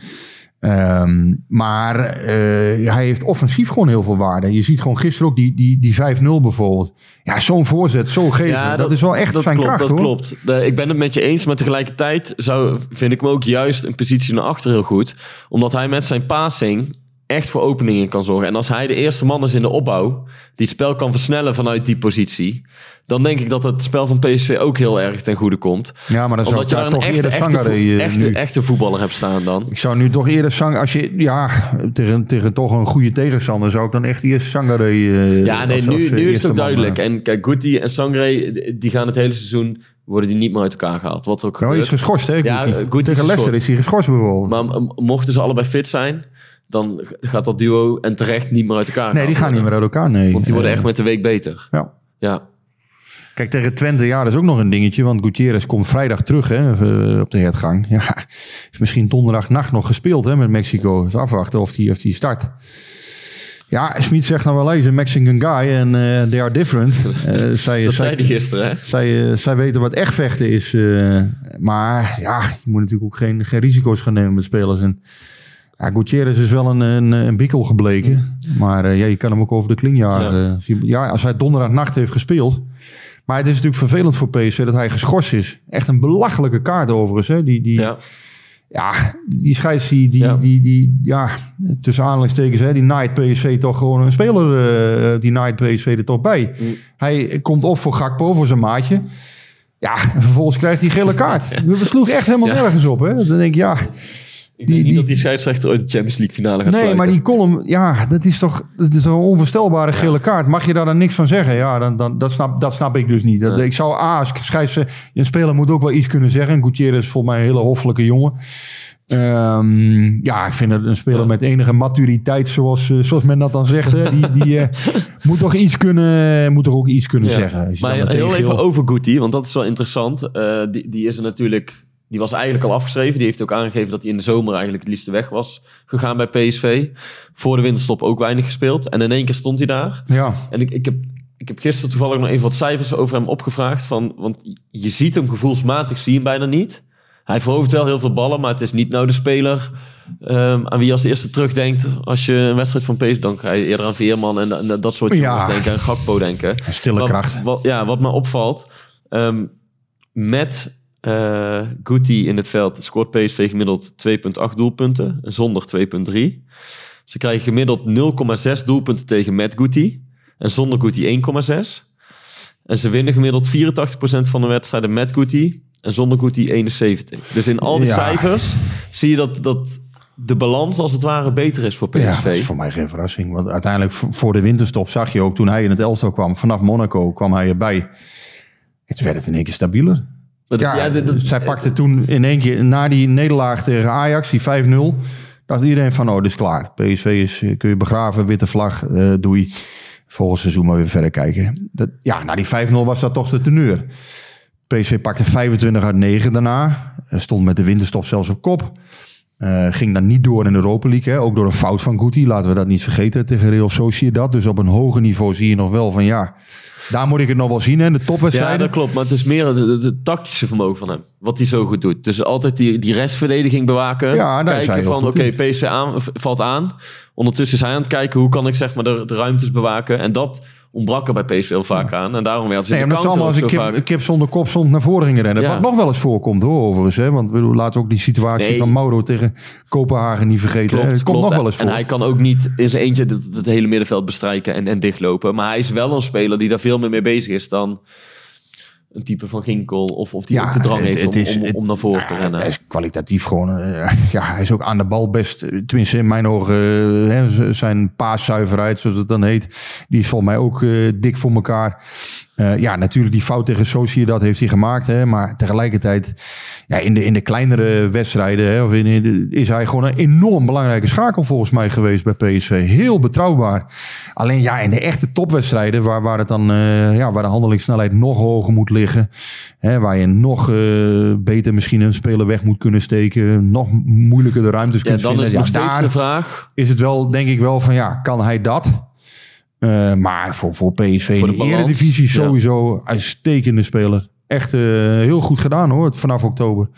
S2: Ehm, maar eh, hij heeft offensief gewoon heel veel waarde. Je ziet gewoon gisteren ook die, die, die 5-0 bijvoorbeeld. Ja, zo'n voorzet, zo geven. dat, is wel echt
S1: dat
S2: zijn
S1: klopt,
S2: kracht
S1: dat
S2: hoor.
S1: klopt. Ik ben het met je eens, maar tegelijkertijd zou, vind ik hem ook juist een positie naar achter heel goed. Omdat hij met zijn passing echt voor openingen kan zorgen. En als hij de eerste man is in de opbouw, die het spel kan versnellen vanuit die positie, dan denk ik dat het spel van PSV ook heel erg ten goede komt.
S2: Ja, maar dan zou
S1: je
S2: daar toch
S1: echte,
S2: eerder
S1: echte,
S2: Sangare eh,
S1: echte, voetballer hebt staan dan.
S2: Ik zou nu toch eerder Sang... Als je, ja, tegen, tegen toch een goede tegenstander zou ik dan echt eerst Sangare... eh,
S1: Ja, nee, nu, nu is het ook duidelijk.
S2: eh.
S1: En kijk, Guti en Sangre, die gaan het hele seizoen, worden die niet meer uit elkaar gehaald. Wat ook
S2: Nou, hij is
S1: gebeurt.
S2: geschorst, hè?
S1: Ja,
S2: Guti.
S1: Guti is
S2: Tegen Leicester is hij geschorst bijvoorbeeld.
S1: Maar mochten ze allebei fit zijn, dan gaat dat duo en terecht niet meer uit elkaar
S2: nee, die gaan niet meer uit elkaar, nee.
S1: Want die worden echt met de week beter.
S2: Ja.
S1: Ja,
S2: Kijk, tegen Twente, ja, dat is ook nog een dingetje. Want Gutierrez komt vrijdag terug hè, eh, op de hertgang. Ja, heeft misschien donderdagnacht nog gespeeld hè, met Mexico. Dus afwachten of die, of die start. Ja, Smit zegt nou wel, is een Mexican guy en eh they are different. Zij,
S1: dat zei hij gisteren, hè?
S2: zij, zij weten wat echt vechten is. maar ja, je moet natuurlijk ook geen, geen risico's gaan nemen met spelers. En, ja, Gutierrez is wel een, een, een bikkel gebleken. Maar eh, ja, je kan hem ook over de kling jagen. Ja. ja, als hij donderdagnacht heeft gespeeld. Maar het is natuurlijk vervelend voor PSV dat hij geschorst is. Echt een belachelijke kaart overigens. Hè? Die, die, ja.
S1: Ja,
S2: die scheids die, die,
S1: Ja.
S2: die, die, ja, tussen aanhalingstekens, hè, die naait PSV toch gewoon een speler, eh, die naait PSV er toch bij. Hij komt op voor Gakpo, voor zijn maatje. Ja, en vervolgens krijgt hij gele kaart. We sloegen echt helemaal nergens op. Hè? Dan denk ik, ja,
S1: ik
S2: Die-
S1: denk niet
S2: die-
S1: dat die scheidsrechter ooit de Champions League finale gaat
S2: Nee, maar die column, ja, dat is toch, dat is een onvoorstelbare gele kaart. Mag je daar dan niks van zeggen? Ja, dan, dan, dat, snap, dat snap ik dus niet. Dat,
S1: Ja.
S2: Ik zou A, als scheids, een speler moet ook wel iets kunnen zeggen. En Gutierrez is volgens mij een hele hoffelijke jongen. Ehm, ja, ik vind het een speler met enige maturiteit, zoals, eh, zoals men dat dan zegt. Hè. Die, die eh, moet toch iets kunnen, moet toch ook iets kunnen
S1: Ja.
S2: zeggen.
S1: Maar heel even over Guti, want dat is wel interessant. Eh, die, die is er natuurlijk... Die was eigenlijk al afgeschreven. Die heeft ook aangegeven dat hij in de zomer eigenlijk het liefste weg was gegaan bij PSV. Voor de winterstop ook weinig gespeeld. En in één keer stond hij daar.
S2: Ja,
S1: En ik, ik, heb, ik heb gisteren toevallig nog even wat cijfers over hem opgevraagd. Van, want je ziet hem gevoelsmatig, zie je hem bijna niet. Hij verovert wel heel veel ballen, maar het is niet nou de speler ehm, aan wie je als eerste terugdenkt. Als je een wedstrijd van PSV, dan ga je eerder aan Veerman en, en dat soort
S2: Ja.
S1: jongens denken. Aan Gakpo denken.
S2: een stille
S1: Wat-
S2: kracht.
S1: Wat, ja, wat me opvalt, ehm, met Guti in het veld scoort PSV gemiddeld 2,8 doelpunten. En zonder 2,3. Ze krijgen gemiddeld 0,6 doelpunten tegen met Guti. En zonder Guti 1,6. En ze winnen gemiddeld 84% van de wedstrijden met Guti. En zonder Guti 71. Dus in al die
S2: Ja.
S1: cijfers zie je dat, dat de balans als het ware beter is voor
S2: Ja,
S1: PSV.
S2: dat is voor mij geen verrassing. Want uiteindelijk voor de winterstop zag je ook toen hij in het elftal kwam. Vanaf Monaco kwam hij erbij. Het werd het in één keer stabieler.
S1: Dat is-
S2: Ja, zij pakte toen in één keer na die nederlaag tegen Ajax, die 5-0. Dacht iedereen van, oh, dit is klaar. PSV is, eh, kun je begraven, witte vlag, eh doei. Volgend seizoen maar weer verder kijken. Dat, ja, na die 5-0 was dat toch de teneur. PSV pakte 25 uit 9 daarna. Stond met de winterstop zelfs op kop. Eh, ging dan niet door in de Europa League. Hè? Ook door een fout van Guti. Laten we dat niet vergeten tegen Real Sociedad. Dus op een hoger niveau zie je nog wel van ja... Daar moet ik het nog wel zien, hè? De
S1: Ja,
S2: topwedstrijden.
S1: dat klopt. Maar het is meer het tactische vermogen van hem. Wat hij zo goed doet. Dus altijd die, die restverdediging bewaken.
S2: Ja, hij
S1: kijken van, oké,
S2: in.
S1: PSV aan, valt aan. Ondertussen is hij aan het kijken, hoe kan ik zeg maar de, de ruimtes bewaken. En dat ontbrak er bij PSV heel vaak aan. En daarom werd ze
S2: Nee, maar
S1: de
S2: dat is
S1: counter
S2: allemaal als
S1: ook
S2: een kip,
S1: vaak.
S2: kip zonder kop stond naar voren gingen rennen.
S1: Ja.
S2: Wat nog wel eens voorkomt hoor, overigens. Hè? Want we laten ook die situatie
S1: Nee.
S2: van Mauro tegen Kopenhagen niet vergeten.
S1: Klopt.
S2: Het komt
S1: klopt.
S2: nog wel eens voor.
S1: En hij kan ook niet in zijn eentje het, het hele middenveld bestrijken en, en dichtlopen. Maar hij is wel een speler die daar veel meer mee bezig is dan een type van Ginkel. Of, of die ook de drang
S2: het-
S1: heeft
S2: het
S1: om,
S2: is-
S1: om, naar voren
S2: nou,
S1: te rennen.
S2: Hij is kwalitatief gewoon... eh, ja, hij is ook aan de bal best... Tenminste, in mijn ogen... eh, hè, zijn paaszuiverheid, zoals het dan heet... die is volgens mij ook eh, dik voor elkaar. Eh, ja, natuurlijk die fout tegen Sociedad heeft hij gemaakt. Hè, maar tegelijkertijd... Ja, in, de, in de kleinere wedstrijden... Hè, of in, in de- is hij gewoon een enorm belangrijke schakel volgens mij geweest bij PSV. Heel betrouwbaar. Alleen ja, in de echte topwedstrijden... waar, waar, het dan, eh, ja, waar de handelingssnelheid nog hoger moet liggen... Hè, waar je nog eh, beter misschien een speler weg moet kunnen steken. Nog moeilijker de ruimtes
S1: ja,
S2: kunt
S1: dan
S2: vinden.
S1: is
S2: ja,
S1: steeds
S2: daar
S1: de vraag.
S2: is het wel, denk ik wel van ja, kan hij dat? Eh, maar voor, voor PSV
S1: Voor de
S2: de, eredivisie
S1: ja.
S2: sowieso uitstekende speler. Echt eh, heel goed gedaan hoor, vanaf oktober.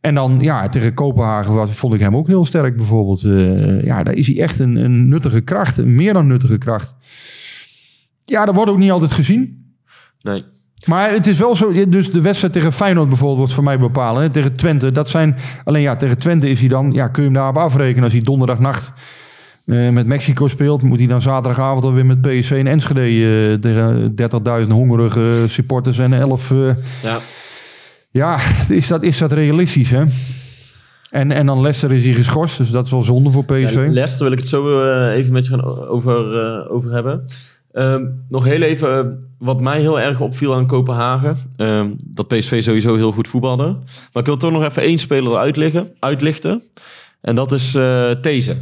S2: En dan ja, tegen Kopenhagen was, vond ik hem ook heel sterk bijvoorbeeld. Eh, ja, daar is hij echt een, een nuttige kracht. Een meer dan nuttige kracht. Ja, dat wordt ook niet altijd gezien.
S1: Nee.
S2: Maar het is wel zo, dus de wedstrijd tegen Feyenoord bijvoorbeeld wordt voor mij bepalen. Hè? Tegen Twente, dat zijn, alleen ja, tegen Twente is hij dan, ja, kun je hem daarop afrekenen. Als hij donderdagnacht eh, met Mexico speelt, moet hij dan zaterdagavond alweer met PSV in Enschede eh, tegen 30.000 hongerige supporters en 11. eh,
S1: Ja.
S2: ja, is dat, is dat realistisch hè? En, en dan Leicester is hij geschorst, dus dat is wel zonde voor PSV.
S1: Ja, Leicester wil ik het zo eh, even met je gaan over, eh, over hebben. Ehm, nog heel even, eh, wat mij heel erg opviel aan Kopenhagen. ehm, dat PSV sowieso heel goed voetbalde. Maar ik wil toch nog even één speler uitlichten. En dat is eh These.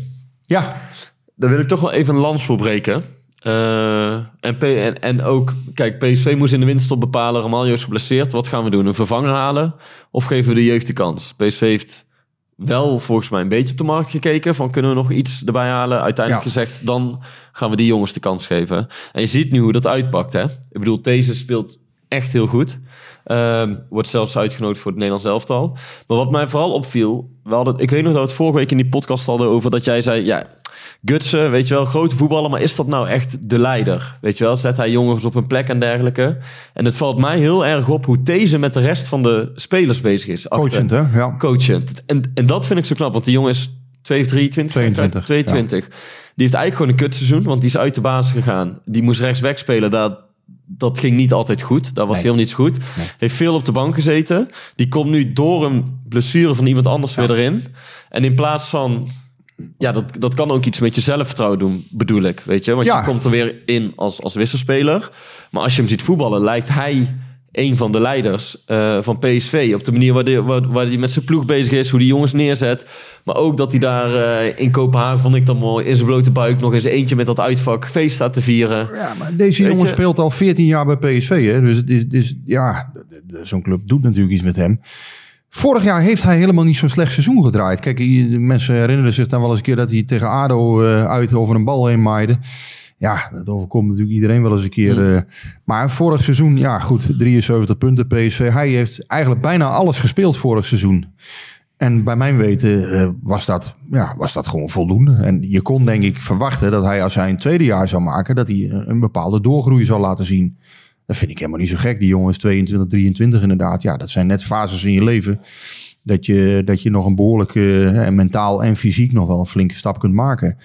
S2: Ja,
S1: Daar wil ik toch wel even een lans voor breken. Eh, en, P- en, en ook, kijk, PSV moest in de winterstop bepalen. Ramaljo is geblesseerd. Wat gaan we doen? Een vervanger halen? Of geven we de jeugd de kans? PSV heeft wel volgens mij een beetje op de markt gekeken. Van kunnen we nog iets erbij halen? Uiteindelijk
S2: Ja.
S1: gezegd, dan gaan we die jongens de kans geven. En je ziet nu hoe dat uitpakt. Hè? Ik bedoel, deze speelt echt heel goed. Ehm, wordt zelfs uitgenodigd voor het Nederlands elftal. Maar wat mij vooral opviel, we hadden, ik weet nog dat we het vorige week in die podcast hadden over dat jij zei, ja, Gutsen, weet je wel, grote voetballer, maar is dat nou echt de leider? Weet je wel, zet hij jongens op een plek en dergelijke. En het valt mij heel erg op hoe deze met de rest van de spelers bezig is. achter-
S2: coachend hè? Ja.
S1: coachend. En, en dat vind ik zo knap, want die jongen is 2 of 23?
S2: 22,
S1: 22. Die heeft eigenlijk gewoon een kutseizoen, want die is uit de basis gegaan. Die moest rechtsback spelen, dat, dat ging niet altijd goed. Dat was
S2: Nee.
S1: heel niet goed. Heeft veel op de bank gezeten. Die komt nu door een blessure van iemand anders weer erin. En in plaats van... Ja, dat, dat kan ook iets met je zelfvertrouwen doen, bedoel ik. Weet je? Want
S2: Ja.
S1: je komt er weer in als, als wisselspeler. Maar als je hem ziet voetballen, lijkt hij een van de leiders eh, van PSV. Op de manier waar hij waar, waar die met zijn ploeg bezig is, hoe die jongens neerzet. Maar ook dat hij daar eh, in Kopenhagen, vond ik dan mooi, in zijn blote buik nog eens eentje met dat uitvak feest staat te vieren.
S2: Ja, maar deze
S1: Weet
S2: jongen
S1: je-
S2: speelt al 14 jaar bij PSV. Hè? Dus, het is, is, ja, zo'n club doet natuurlijk iets met hem. Vorig jaar heeft hij helemaal niet zo'n slecht seizoen gedraaid. Kijk, mensen herinneren zich dan wel eens een keer dat hij tegen ADO eh, uit over een bal heen maaide. Ja, dat overkomt natuurlijk iedereen wel eens een keer. eh. maar vorig seizoen, ja goed, 73 punten PSV. Hij heeft eigenlijk bijna alles gespeeld vorig seizoen. En bij mijn weten eh, was, dat, ja, was dat gewoon voldoende. En je kon denk ik verwachten dat hij als hij een tweede jaar zou maken... dat hij een, een bepaalde doorgroei zou laten zien. Dat vind ik helemaal niet zo gek. Die jongen is 22, 23 inderdaad. Ja, dat zijn net fases in je leven. Dat je, dat je nog een behoorlijke, eh, mentaal en fysiek nog wel een flinke stap kunt maken.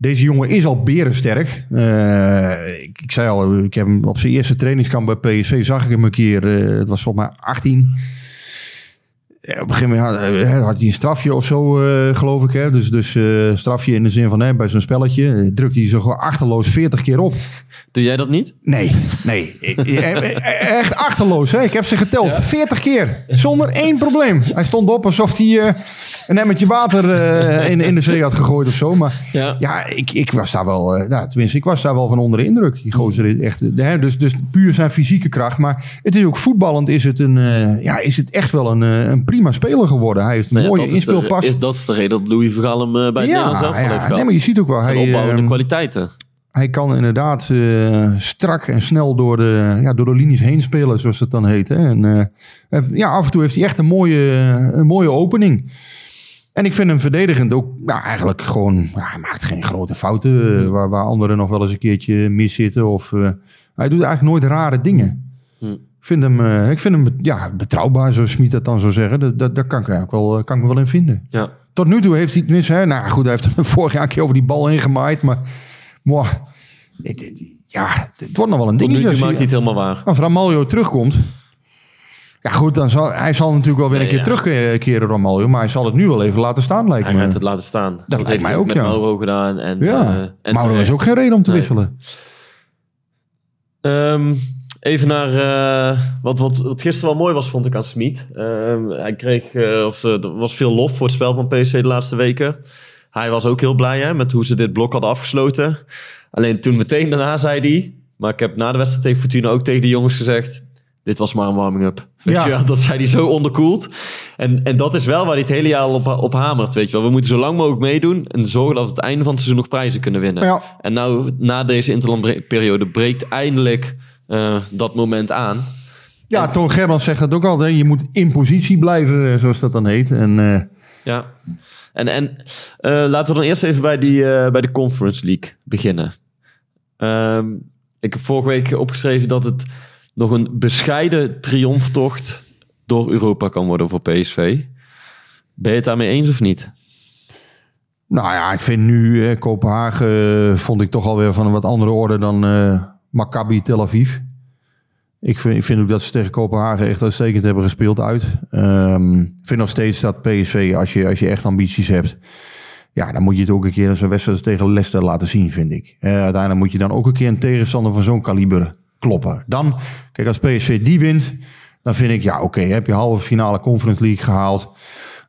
S2: Deze jongen is al berensterk. Eh, ik, ik zei al, ik heb hem op zijn eerste trainingskamp bij PSV zag ik hem een keer. eh, het was volgens mij 18. Ja, op een gegeven moment had, eh, had hij een strafje of zo, geloof ik. Hè? Dus, dus strafje in de zin van hè, bij zo'n spelletje. Drukt hij zo gewoon achterloos 40 keer op.
S1: Doe jij dat niet?
S2: Nee, nee. Echt achterloos. Hè? Ik heb ze geteld. 40 keer. Zonder één probleem. Hij stond op alsof hij een emmertje water eh, in, in de zee had gegooid of zo. Maar
S1: Ja.
S2: ja, ik, ik was daar wel... eh, nou, tenminste, ik was daar wel van onder de indruk. Die gozer is echt... hè, dus, dus puur zijn fysieke kracht. Maar het is ook voetballend is het, een, eh, ja, is het echt wel een, een prima speler geworden. Hij heeft een
S1: Nou ja,
S2: mooie inspeelpas.
S1: Is, dat is de reden dat Louis Vergaal hem bij het Nederlands elftal heeft gehad.
S2: nee, maar je ziet ook wel...
S1: Zijn
S2: Hij,
S1: opbouwende
S2: ehm,
S1: kwaliteiten.
S2: hij kan inderdaad strak en snel door de, ja, door de linies heen spelen, zoals het dan heet. Hè. En, ja, af en toe heeft hij echt een mooie, een mooie opening. En ik vind hem verdedigend ook ja, eigenlijk gewoon... Ja, hij maakt geen grote fouten, eh, waar, waar anderen nog wel eens een keertje mis zitten. Of, eh, hij doet eigenlijk nooit rare dingen.
S1: Hm.
S2: Ik vind hem, eh, ik vind hem ja, betrouwbaar, zoals Smit dat dan zou zeggen. Dat, dat, daar kan ik, eigenlijk wel, kan ik me wel in vinden.
S1: Ja.
S2: Tot nu toe heeft hij tenminste... Hè, nou goed, hij heeft er vorig jaar een keer over die bal heen gemaaid. Maar mwah, het, het- ja, het wordt nog wel een
S1: Tot nu
S2: dingetje.
S1: toe
S2: Als,
S1: maakt hij- het helemaal waar.
S2: als Ramaljo terugkomt... Ja goed, dan zal, hij zal natuurlijk wel weer een keer
S1: ja.
S2: terugkeren, Ramaljo. Maar hij zal het nu wel even laten staan, lijkt
S1: Hij
S2: me.
S1: gaat het laten staan. Dat,
S2: lijkt
S1: heeft
S2: mij
S1: hij
S2: ook,
S1: met
S2: ja.
S1: Mauro gedaan. En,
S2: ja,
S1: eh, en
S2: Mauro is ook geen reden om te
S1: Nee.
S2: wisselen.
S1: Ehm, even naar eh, wat, wat, wat gisteren wel mooi was, vond ik aan Smit. Ehm, hij kreeg, eh, of er was veel lof voor het spel van PSV de laatste weken. Hij was ook heel blij hè, met hoe ze dit blok hadden afgesloten. Alleen toen meteen daarna zei hij, maar ik heb na de wedstrijd tegen Fortuna ook tegen de jongens gezegd, dit was maar een warming-up.
S2: Ja.
S1: je wel, dat zei hij zo onderkoeld. En, en dat is wel waar hij het hele jaar op, op hamert. Weet je wel. We moeten zo lang mogelijk meedoen en zorgen dat we het einde van het seizoen nog prijzen kunnen winnen.
S2: Ja.
S1: En nou, na deze interlandperiode breekt eindelijk eh, dat moment aan.
S2: Ja, Toon Gerbrands zegt dat ook altijd. Je moet in positie blijven, eh, zoals dat dan heet. En eh,
S1: Ja. En, en laten we dan eerst even bij, die, bij de Conference League beginnen. Ehm, ik heb vorige week opgeschreven dat het nog een bescheiden triomftocht door Europa kan worden voor PSV. Ben je het daarmee eens of niet?
S2: Nou ja, ik vind nu eh, Kopenhagen eh, vond ik toch alweer van een wat andere orde dan eh Maccabi Tel Aviv. Ik vind, ik vind ook dat ze tegen Kopenhagen echt uitstekend hebben gespeeld uit. Ehm, ik vind nog steeds dat PSV, als je, als je echt ambities hebt, ja, dan moet je het ook een keer in zo'n wedstrijd tegen Leicester laten zien, vind ik. Eh, uiteindelijk moet je dan ook een keer een tegenstander van zo'n kaliber kloppen. Dan, kijk, als PSV die wint, dan vind ik, ja, oké, heb je halve finale Conference League gehaald.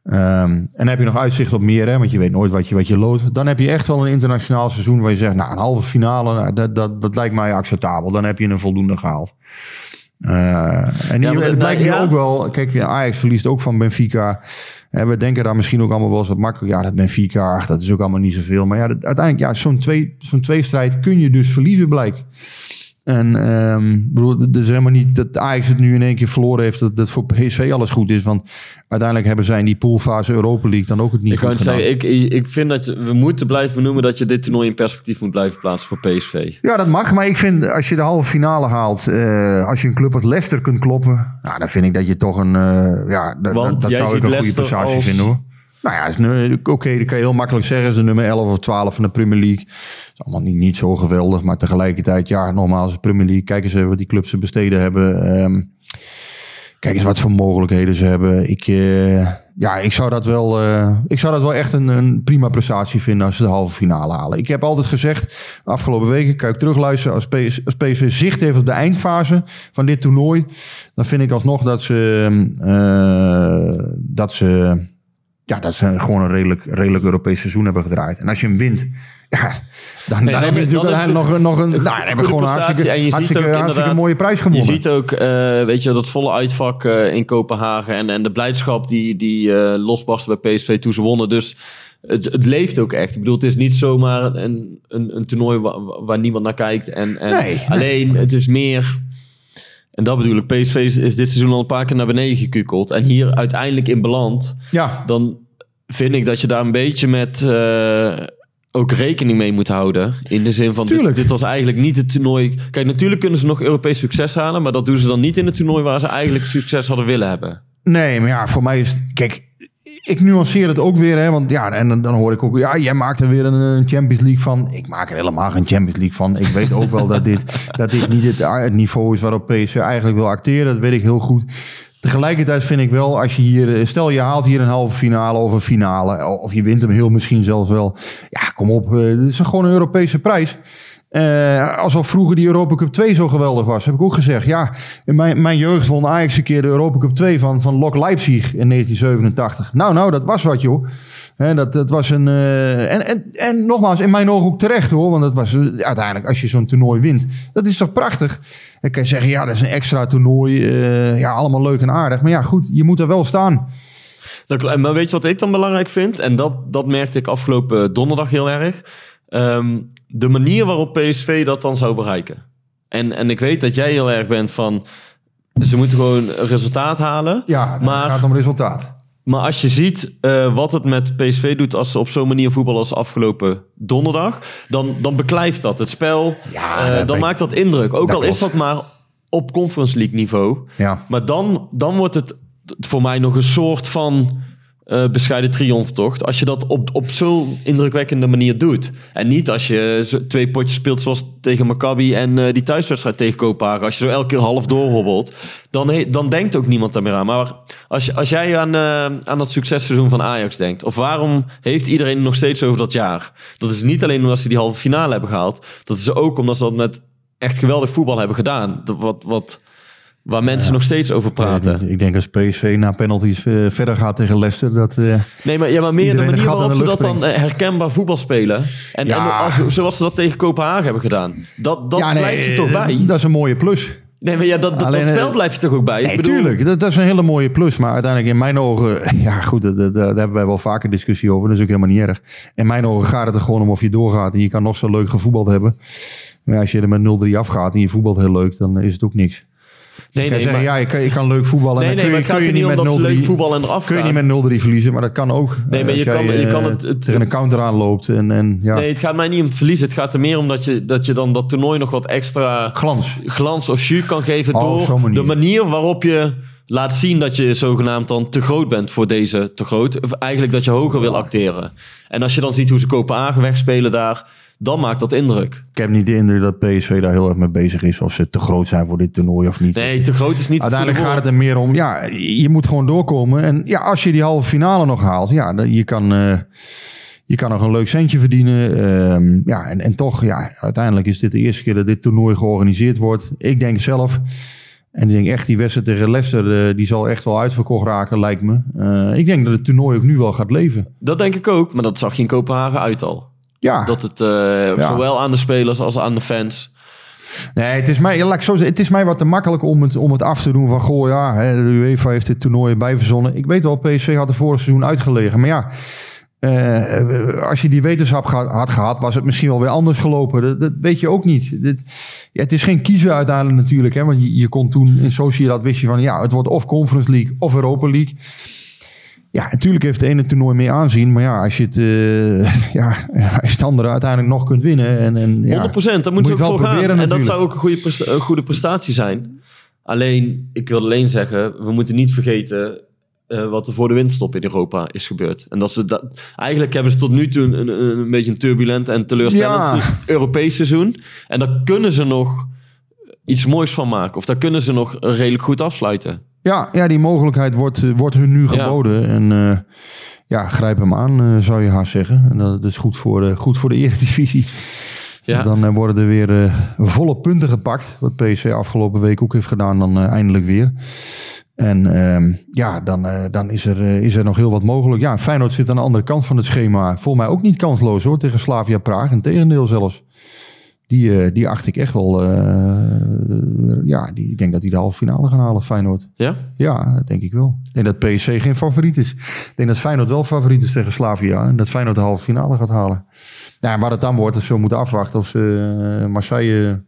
S2: Ehm, en heb je nog uitzicht op meer, hè, want je weet nooit wat je, wat je loodt. Dan heb je echt wel een internationaal seizoen waar je zegt, nou, een halve finale, nou, dat, dat, dat lijkt mij acceptabel. Dan heb je een voldoende gehaald. Eh, en
S1: Ja,
S2: hier, het
S1: dat-
S2: lijkt me
S1: ja.
S2: ook wel, kijk, Ajax verliest ook van Benfica. En we denken daar misschien ook allemaal wel eens wat makkelijk. Ja, dat Benfica, ach, dat is ook allemaal niet zoveel. Maar ja, dat, uiteindelijk, ja, zo'n twee, zo'n tweestrijd kun je dus verliezen, blijkt. En ik bedoel, het is helemaal niet dat Ajax het nu in één keer verloren heeft. Dat, dat voor PSV alles goed is. Want uiteindelijk hebben zij in die poolfase Europa League dan ook het niet
S1: Ik
S2: goed gedaan.
S1: zeggen, ik, ik vind dat je- we moeten blijven benoemen dat je dit toernooi in perspectief moet blijven plaatsen voor PSV.
S2: Ja, dat mag. Maar ik vind als je de halve finale haalt, eh, als je een club als Leicester kunt kloppen, nou, dan vind ik dat je toch een, eh, ja, dat,
S1: Want
S2: dat, dat
S1: jij
S2: zou ik een goede prestatie
S1: als-
S2: vinden hoor. Nou ja, nu- oké, dat kan je heel makkelijk zeggen. De nummer 11 of 12 van de Premier League. is allemaal niet, niet zo geweldig, maar tegelijkertijd, ja, nogmaals, Premier League. Kijk eens wat die clubs te besteden hebben. Ehm, kijk eens wat voor mogelijkheden ze hebben. Ik, eh, ja, ik zou dat wel, eh, ik zou dat wel echt een, een prima prestatie vinden als ze de halve finale halen. Ik heb altijd gezegd, afgelopen weken, ik terugluisteren, als, PS, PSV zicht heeft op de eindfase van dit toernooi, dan vind ik alsnog dat ze, eh, dat ze, ja, dat ze gewoon een redelijk, redelijk Europees seizoen hebben gedraaid. En als je hem wint, ja, dan,
S1: Nee,
S2: dan,
S1: dan-
S2: heb je natuurlijk nog, een- nog een, nou, dan heb je
S1: goede
S2: gewoon een hartstikke,
S1: En je ziet
S2: hartstikke,
S1: ook
S2: hartstikke mooie prijs
S1: Je
S2: gewonnen.
S1: ziet ook, eh, weet je, dat volle uitvak eh, in Kopenhagen en, en de blijdschap die, die eh, losbarstte bij PSV toen ze wonnen. Dus het, het leeft ook echt. Ik bedoel, het is niet zomaar een, een, een toernooi waar, waar niemand naar kijkt. En, en
S2: Nee, nee.
S1: alleen, het is meer... En dat bedoel ik, PSV is, is dit seizoen al een paar keer naar beneden gekukeld. En hier uiteindelijk in beland
S2: Ja,
S1: dan vind ik dat je daar een beetje met, eh, ook rekening mee moet houden. In de zin van, dit, dit was eigenlijk niet het toernooi... Kijk, natuurlijk kunnen ze nog Europees succes halen... maar dat doen ze dan niet in het toernooi waar ze eigenlijk succes hadden willen hebben.
S2: Nee, maar ja, voor mij is... Kijk, ik nuanceer het ook weer, hè. Want ja, en dan, hoor ik ook... Ja, jij maakt er weer een, Champions League van. Ik maak er helemaal geen Champions League van. Ik weet ook wel dat dit, dat dit niet het, het niveau is waarop PSV eigenlijk wil acteren. Dat weet ik heel goed. Tegelijkertijd vind ik wel, als je hier... Stel, je haalt hier een halve finale of een finale... of je wint hem heel misschien zelfs wel. Ja, kom op. eh, Dit is gewoon een Europese prijs. Eh, alsof vroeger die Europa Cup 2 zo geweldig was, heb ik ook gezegd. Ja, in mijn, mijn jeugd won Ajax een keer de Europa Cup 2 van, van Lok Leipzig in 1987. Nou, nou, dat was wat, joh. Hè, dat, dat was een. eh, en, en, en nogmaals, in mijn ogen ook terecht hoor. Want dat was eh, uiteindelijk, als je zo'n toernooi wint, dat is toch prachtig. Dan kan je zeggen, ja, dat is een extra toernooi. ja, allemaal leuk en aardig. Maar ja, goed, je moet er wel staan.
S1: Dat. Maar weet je wat ik dan belangrijk vind? En dat, dat merkte ik afgelopen donderdag heel erg. Ehm, de manier waarop PSV dat dan zou bereiken. En, en ik weet dat jij heel erg bent van... Ze moeten gewoon een resultaat halen.
S2: Ja, het
S1: Maar-
S2: gaat om resultaat.
S1: Maar als je ziet eh, wat het met PSV doet als ze op zo'n manier voetballen als afgelopen donderdag, dan, dan beklijft dat het spel.
S2: Ja,
S1: Eh, dan maakt dat indruk. Ook
S2: dat
S1: al is dat maar op Conference League niveau.
S2: Ja.
S1: Maar dan, dan wordt het voor mij nog een soort van eh, bescheiden triomftocht. Als je dat op, op zo'n indrukwekkende manier doet. En niet als je twee potjes speelt zoals tegen Maccabi en eh, die thuiswedstrijd tegen Kopenhagen. Als je zo elke keer half doorhobbelt, dan, dan denkt ook niemand daar meer aan. Maar als, als jij aan, eh, aan dat successeizoen van Ajax denkt. Of waarom heeft iedereen nog steeds over dat jaar? Dat is niet alleen omdat ze die halve finale hebben gehaald. Dat is ook omdat ze dat met echt geweldig voetbal hebben gedaan. Wat, wat, waar mensen nog steeds over praten.
S2: Ik, ik denk als PSV na penalties eh, verder gaat tegen Leicester, dat... eh,
S1: Nee, maar, ja, maar meer de manier waarop
S2: de
S1: ze dat dan eh, herkenbaar voetbal spelen. En,
S2: Ja.
S1: en als, zoals ze dat tegen Kopenhagen hebben gedaan. Dat, dat
S2: ja, nee,
S1: blijft je toch bij?
S2: Dat is een mooie plus.
S1: Nee, maar ja, dat, dat,
S2: Alleen,
S1: dat spel blijft je toch ook bij?
S2: Nee,
S1: bedoel,
S2: tuurlijk. Dat, dat is een hele mooie plus. Maar uiteindelijk in mijn ogen... Ja, goed, dat- dat- daar hebben wij wel vaker discussie over. Dat is ook helemaal niet erg. In mijn ogen gaat het er gewoon om of je doorgaat. En je kan nog zo leuk gevoetbald hebben. Maar als je er met 0-3 afgaat en je voetbalt heel leuk... dan is het ook niks.
S1: Nee,
S2: Je kan
S1: nee,
S2: zeggen,
S1: maar,
S2: ja, je kan, je kan leuk voetballen.
S1: nee,
S2: dan
S1: maar
S2: kun
S1: het
S2: je,
S1: gaat
S2: kun
S1: er
S2: je
S1: niet om dat
S2: met
S1: ze
S2: 0-3
S1: leuk voetballen en eraf
S2: Kun je niet met 0-3 verliezen, maar dat kan ook.
S1: Nee, maar
S2: Als
S1: je kan- je kan
S2: eh,
S1: het- het-
S2: tegen een counter aanloopt en, en ja,
S1: Nee, het gaat mij niet om het verliezen. Het gaat er meer om dat je, dat je dan dat toernooi nog wat extra
S2: glans.
S1: glans of jus kan geven
S2: Oh,
S1: door
S2: manier.
S1: de manier waarop je laat zien dat je zogenaamd dan te groot bent voor deze te groot. Of eigenlijk dat je hoger wil acteren. En als je dan ziet hoe ze Kopenhagen wegspelen daar, dan maakt dat indruk.
S2: Ik heb niet de indruk dat PSV daar heel erg mee bezig is. Of ze te groot zijn voor dit toernooi of niet.
S1: Nee, te groot is niet
S2: Uiteindelijk gaat het er meer om, ja, je moet gewoon doorkomen. En ja, als je die halve finale nog haalt, ja, dan, je kan, eh, je kan nog een leuk centje verdienen. Ehm, ja, en, en toch, ja, uiteindelijk is dit de eerste keer dat dit toernooi georganiseerd wordt. Ik denk zelf, en ik denk echt die wedstrijd tegen Leicester, eh, die zal echt wel uitverkocht raken, lijkt me. Eh, ik denk dat het toernooi ook nu wel gaat leven.
S1: Dat denk ik ook, maar dat zag je in Kopenhagen uit al.
S2: Ja,
S1: Dat het eh, zowel aan de spelers als aan de fans.
S2: Nee, het is mij, laat ik zo zeggen, het is mij wat te makkelijk om het, om het af te doen van, goh ja, hè, de UEFA heeft dit toernooi bijverzonnen. Ik weet wel, PSV had het vorig seizoen uitgelegen, maar ja, eh, als je die wetenschap had gehad, was het misschien wel weer anders gelopen. Dat, dat weet je ook niet. Dit, ja, het is geen kiezen uiteindelijk natuurlijk, hè, want je, je kon toen in Sociedad wist je van, ja, het wordt of Conference League of Europa League. Ja, natuurlijk heeft de ene toernooi meer aanzien, maar ja, als je het, eh, ja, als je het andere uiteindelijk nog kunt winnen en, en ja,
S1: 100%, daar
S2: moet
S1: moet je
S2: je
S1: ook
S2: het wel
S1: voor gaan.
S2: proberen
S1: En dat zou ook een goede, een goede prestatie zijn. Alleen, ik wil alleen zeggen, we moeten niet vergeten eh, wat er voor de winststop in Europa is gebeurd. En dat ze dat, eigenlijk hebben ze tot nu toe een, een, een beetje een turbulent en teleurstellend
S2: Ja.
S1: Europees seizoen. En daar kunnen ze nog iets moois van maken. Of daar kunnen ze nog redelijk goed afsluiten.
S2: Ja, ja die mogelijkheid wordt, eh, wordt hun nu
S1: Ja.
S2: geboden. En eh, ja, grijp hem aan, eh, zou je haast zeggen. En dat is goed voor, eh, goed voor de eredivisie.
S1: Ja.
S2: Dan worden er weer volle punten gepakt. Wat PSV afgelopen week ook heeft gedaan, dan eindelijk weer. En ehm, ja, dan, dan is, er, is er nog heel wat mogelijk. Ja, Feyenoord zit aan de andere kant van het schema. Volgens mij ook niet kansloos hoor, tegen Slavia Praag. Integendeel zelfs. Die, eh, die acht ik echt wel... eh, ja, die, ik denk dat die de halve finale gaan halen, Feyenoord.
S1: Ja?
S2: Ja, dat denk ik wel. Denk dat PSC geen favoriet is. Ik denk dat Feyenoord wel favoriet is tegen Slavia. En dat Feyenoord de halve finale gaat halen. En waar het dan wordt, dat ze moeten afwachten. Ze eh, Marseille...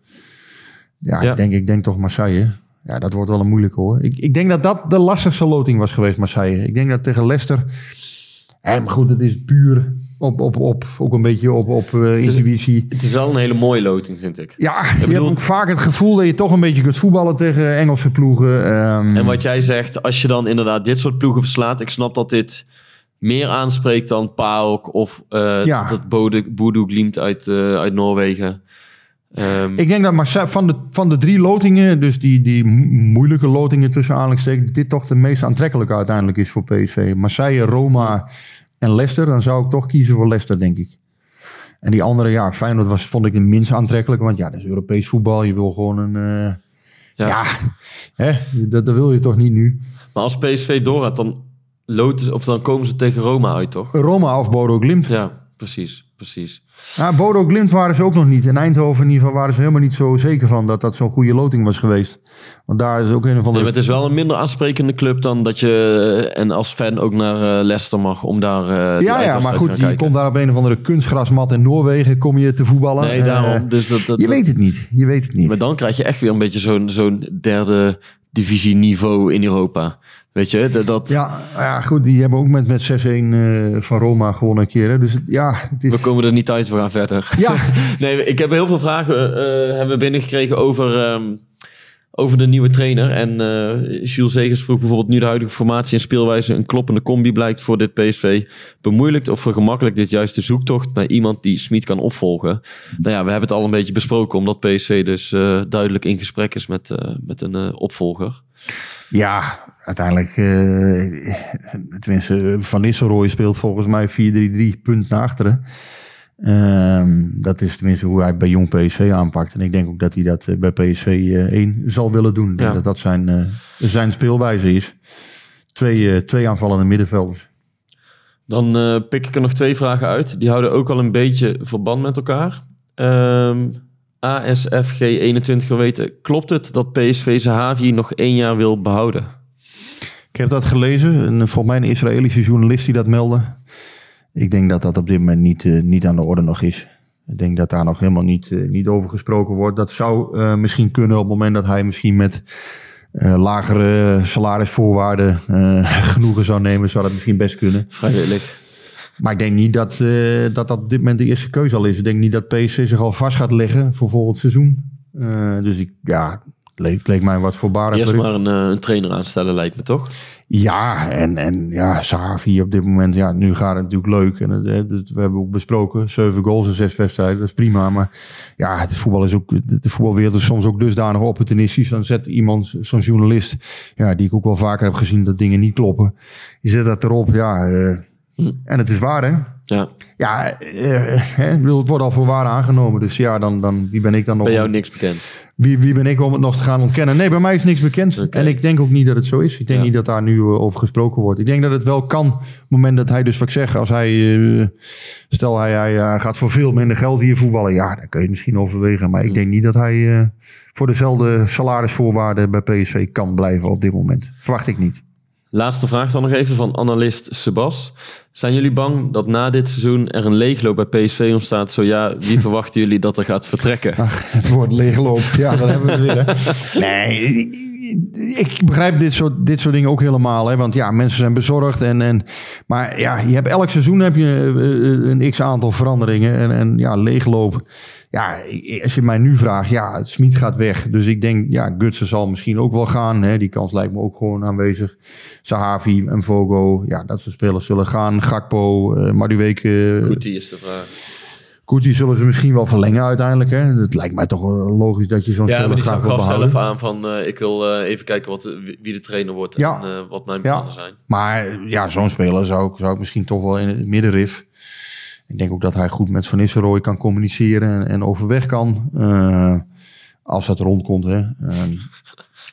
S2: Ja,
S1: Ja.
S2: Ik, denk, ik denk toch Marseille. Ja, dat wordt wel een moeilijke hoor. Ik, ik denk dat dat de lastigste loting was geweest, Marseille. Ik denk dat tegen Leicester... Maar goed, het is puur... Op, op, op, ook een beetje op, op eh, intuïtie.
S1: Het is wel een hele mooie loting, vind ik.
S2: Ja, je
S1: bedoel-
S2: hebt ook vaak het gevoel dat je toch een beetje kunt voetballen tegen Engelse ploegen. Ehm,
S1: En wat jij zegt, als je dan inderdaad dit soort ploegen verslaat, ik snap dat dit meer aanspreekt dan PAOK of eh
S2: Ja.
S1: dat Bode, Bodo Glimt uit, eh, uit Noorwegen. Ehm,
S2: Ik denk dat Marseille van de, van de drie lotingen, dus die, die mo- moeilijke lotingen tussen aanhalingstekens, dit toch de meest aantrekkelijke uiteindelijk is voor PSV. Marseille, Roma en Leicester, dan zou ik toch kiezen voor Leicester, denk ik. En die andere, ja, Feyenoord was, vond ik de minst aantrekkelijk, want ja, dat is Europees voetbal. Je wil gewoon een, eh,
S1: Ja.
S2: ja, hè, dat, dat wil je toch niet nu.
S1: Maar als PSV doorgaat, dan, loten of dan komen ze tegen Roma uit, toch?
S2: Roma of Bodo Glimt.
S1: Ja, precies, precies.
S2: Ja, Bodo Glimt waren ze ook nog niet. In Eindhoven in ieder geval waren ze helemaal niet zo zeker van dat dat zo'n goede loting was geweest. Want daar is ook een of andere...
S1: het is wel een minder aansprekende club dan dat je, eh, en als fan ook naar eh, Leicester mag, om daar eh,
S2: ja, ja, maar goed, je komt daar op een of andere kunstgrasmat in Noorwegen, kom je te voetballen.
S1: Nee, daarom. Dus dat, dat,
S2: je
S1: dat-
S2: weet het niet, je weet het niet.
S1: Maar dan krijg je echt weer een beetje zo'n zo'n derde divisie niveau in Europa. Weet je, dat, dat,
S2: Ja, ja, goed, die hebben ook met, met 6-1 eh, van Roma gewonnen een keer. Hè. Dus ja, het is...
S1: we komen er niet uit, we gaan verder.
S2: Ja,
S1: Nee, ik heb heel veel vragen eh, hebben binnengekregen over, ehm, over de nieuwe trainer. En eh Jules Zegers vroeg bijvoorbeeld nu de huidige formatie en speelwijze een kloppende combi blijkt voor dit PSV. Bemoeilijkt of vergemakkelijk dit juist de zoektocht naar iemand die Smit kan opvolgen. Nou ja, we hebben het al een beetje besproken, omdat PSV dus eh, duidelijk in gesprek is met, eh, met een opvolger.
S2: ja uiteindelijk, tenminste, Van Nistelrooy speelt volgens mij 4-3-3, punt naar achteren. Ehm, dat is tenminste hoe hij bij Jong PSV aanpakt. En ik denk ook dat hij dat eh, bij PSV eh, 1 zal willen doen.
S1: Ja.
S2: dat dat zijn, eh, zijn speelwijze is. Twee, eh, twee aanvallende middenvelders.
S1: Dan eh, pik ik er nog twee vragen uit. Die houden ook al een beetje verband met elkaar. Ehm ASFG21 wil weten, klopt het dat PSV Zahavi nog één jaar wil behouden?
S2: Ik heb dat gelezen. Een, volgens mij een Israëlische journalist die dat meldde. Ik denk dat dat op dit moment niet, eh, niet aan de orde nog is. Ik denk dat daar nog helemaal niet, eh, niet over gesproken wordt. Dat zou eh, misschien kunnen op het moment dat hij misschien met lagere salarisvoorwaarden genoegen zou nemen. Zou dat misschien best kunnen.
S1: Vrijwillig.
S2: Maar ik denk niet dat, dat dat op dit moment de eerste keuze al is. Ik denk niet dat PSV zich al vast gaat leggen voor volgend seizoen. Dus ik, ja, leek, leek mij wat voorbarig.
S1: Eerst maar een, eh, een trainer aanstellen lijkt me toch?
S2: Ja, en, en ja, Sahavi op dit moment, ja, nu gaat het natuurlijk leuk. En het, het- het- we hebben ook besproken, zeven goals in zes wedstrijden, dat is prima. Maar ja, het voetbal is ook, de, voetbalwereld is soms ook dusdanig opportunistisch. Dan zet iemand, zo'n journalist, ja, die ik ook wel vaker heb gezien dat dingen niet kloppen. Je zet dat erop, ja, eh, en het is waar, hè?
S1: Ja,
S2: Ja, eh, het wordt al voor waar aangenomen. Dus ja, dan, dan wie ben ik dan nog?
S1: bij jou niks bekend.
S2: Wie, wie ben ik om het nog te gaan ontkennen? Nee, bij mij is niks bekend. En ik denk ook niet dat het zo is. Ik denk
S1: Ja.
S2: niet dat daar nu eh, over gesproken wordt. Ik denk dat het wel kan op het moment dat hij dus wat ik zeg. Als hij, eh, stel hij, hij eh, gaat voor veel minder geld hier voetballen. Ja, dan kun je het misschien overwegen. Maar ik denk niet dat hij voor dezelfde salarisvoorwaarden bij PSV kan blijven op dit moment. Verwacht ik niet.
S1: Laatste vraag dan nog even van analist Sebas. Zijn jullie bang dat na dit seizoen er een leegloop bij PSV ontstaat? Zo ja, wie verwachten jullie dat er gaat vertrekken?
S2: Het woord leegloop. Ja, dan hebben we het weer. Hè. Nee, ik, begrijp dit soort, dit soort dingen ook helemaal. Hè, want ja, mensen zijn bezorgd. En, en, maar ja, je hebt, elk seizoen heb je eh, een x-aantal veranderingen. En, en ja, leegloop. Ja, als je mij nu vraagt, ja, Smit gaat weg. Dus ik denk, ja, Gutsen zal misschien ook wel gaan. Hè, die kans lijkt me ook gewoon aanwezig. Sahavi en Vogo, ja, dat soort spelers zullen gaan. Gakpo, uh, Maduweke,
S1: die is de vraag.
S2: Gucci zullen ze misschien wel verlengen uiteindelijk. Hè? Het lijkt mij toch wel logisch dat je zo'n
S1: Ja,
S2: speler graag wil behouden.
S1: zelf aan van eh, ik wil eh, even kijken wat, wie- de trainer wordt
S2: Ja.
S1: en eh, wat mijn
S2: Ja.
S1: plannen zijn.
S2: Maar ja, zo'n speler zou ik, zou ik misschien toch wel in het middenrif. Ik denk ook dat hij goed met Van Nistelrooy kan communiceren en, en overweg kan. eh, als dat rondkomt. Hè. Ehm,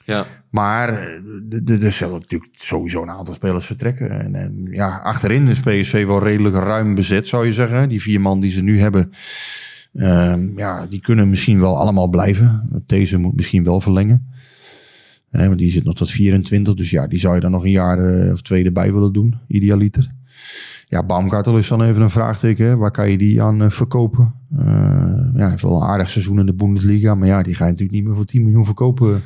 S1: Ja,
S2: maar eh, er zullen natuurlijk sowieso een aantal spelers vertrekken. En, en ja, achterin is PSV wel redelijk ruim bezet, zou je zeggen. Die vier man die ze nu hebben, ehm, ja, die kunnen misschien wel allemaal blijven. Deze moet misschien wel verlengen. Hè, want die zit nog tot 24, dus ja, die zou je dan nog een jaar eh, of twee erbij willen doen, idealiter. Ja, Baumgartel is dan even een vraagteken. Hè. Waar kan je die aan eh, verkopen? Eh, ja, hij heeft wel een aardig seizoen in de Bundesliga. Maar ja, die ga je natuurlijk niet meer voor 10 miljoen verkopen.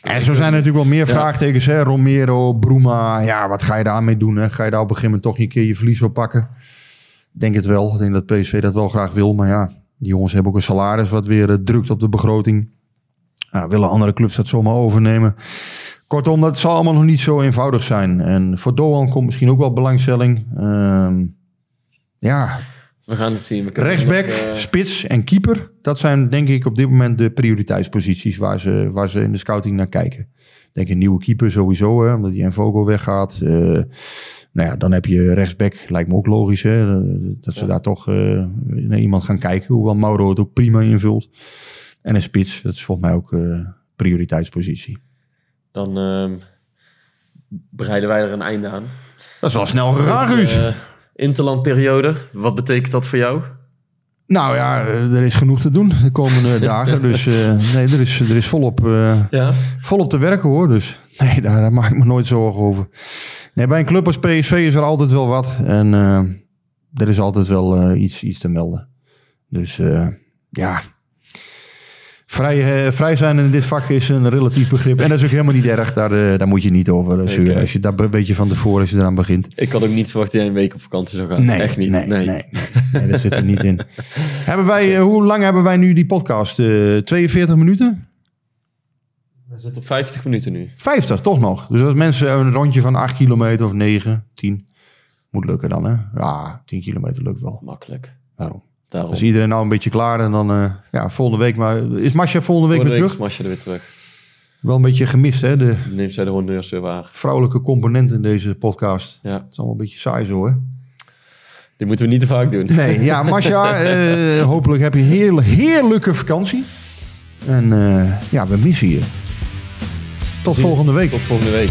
S2: En zo zijn er natuurlijk wel meer vraagtekens. Hè? Romero, Bruma. Ja, wat ga je daar mee doen? Hè? Ga je daar op een gegeven moment toch een keer je verlies op pakken? Denk het wel. Ik denk dat PSV dat wel graag wil. Maar ja, die jongens hebben ook een salaris wat weer eh, drukt op de begroting. Nou, willen andere clubs dat zomaar overnemen? Kortom, dat zal allemaal nog niet zo eenvoudig zijn. En voor Doan komt misschien ook wel belangstelling. Ehm, ja,
S1: We gaan het zien.
S2: Rechtsback,
S1: nog, eh,
S2: spits en keeper. Dat zijn denk ik op dit moment de prioriteitsposities waar ze, waar ze in de scouting naar kijken. Ik denk een nieuwe keeper sowieso, hè, omdat die Envogo weggaat. Eh, nou ja, dan heb je rechtsback, lijkt me ook logisch. Hè, dat ze daar toch eh, naar iemand gaan kijken. Hoewel Mauro het ook prima invult. En een spits, dat is volgens mij ook prioriteitspositie.
S1: Dan ehm, bereiden wij er een einde aan.
S2: Dat is wel snel gegaan, Guus.
S1: eh, interlandperiode, wat betekent dat voor jou?
S2: Nou ja, eh, er is genoeg te doen de komende dagen. Dus eh, nee, er is, er is volop,
S1: Ja.
S2: volop te werken hoor. Dus nee, daar, daar maak ik me nooit zorgen over. Nee, bij een club als PSV is er altijd wel wat. En er is altijd wel iets, iets te melden. Dus ja, vrij, eh, vrij zijn in dit vak is een relatief begrip. En dat is ook helemaal niet erg. Daar, eh, daar moet je niet over eh, zeuren. Als je daar een beetje van tevoren als je eraan begint.
S1: Ik had ook niet verwacht dat jij een week op vakantie zou gaan.
S2: Nee,
S1: Echt niet.
S2: Nee,
S1: Nee.
S2: nee. nee, dat zit er niet in. hebben wij, hoe lang hebben wij nu die podcast? Eh 42 minuten?
S1: We zitten op 50 minuten nu.
S2: 50, toch nog. Dus als mensen een rondje van 8 kilometer of 9, 10, moet lukken dan hè? Ja, 10 kilometer lukt wel.
S1: Makkelijk.
S2: Daarom.
S1: Daarom.
S2: Als iedereen nou een beetje klaar en dan, eh, ja, volgende week maar. Is Masja volgende week
S1: Volgende
S2: weer
S1: week
S2: terug?
S1: is Masja er weer terug.
S2: Wel een beetje gemist hè, de
S1: neemt zij de honneurs weer waar.
S2: vrouwelijke component in deze podcast.
S1: Ja.
S2: Het is allemaal een beetje saai zo hè.
S1: Die moeten we niet te vaak doen.
S2: Nee, ja, Masja, eh, hopelijk heb je een heerl- heerlijke vakantie. En eh, ja, we missen je. Tot volgende week.
S1: Tot volgende week.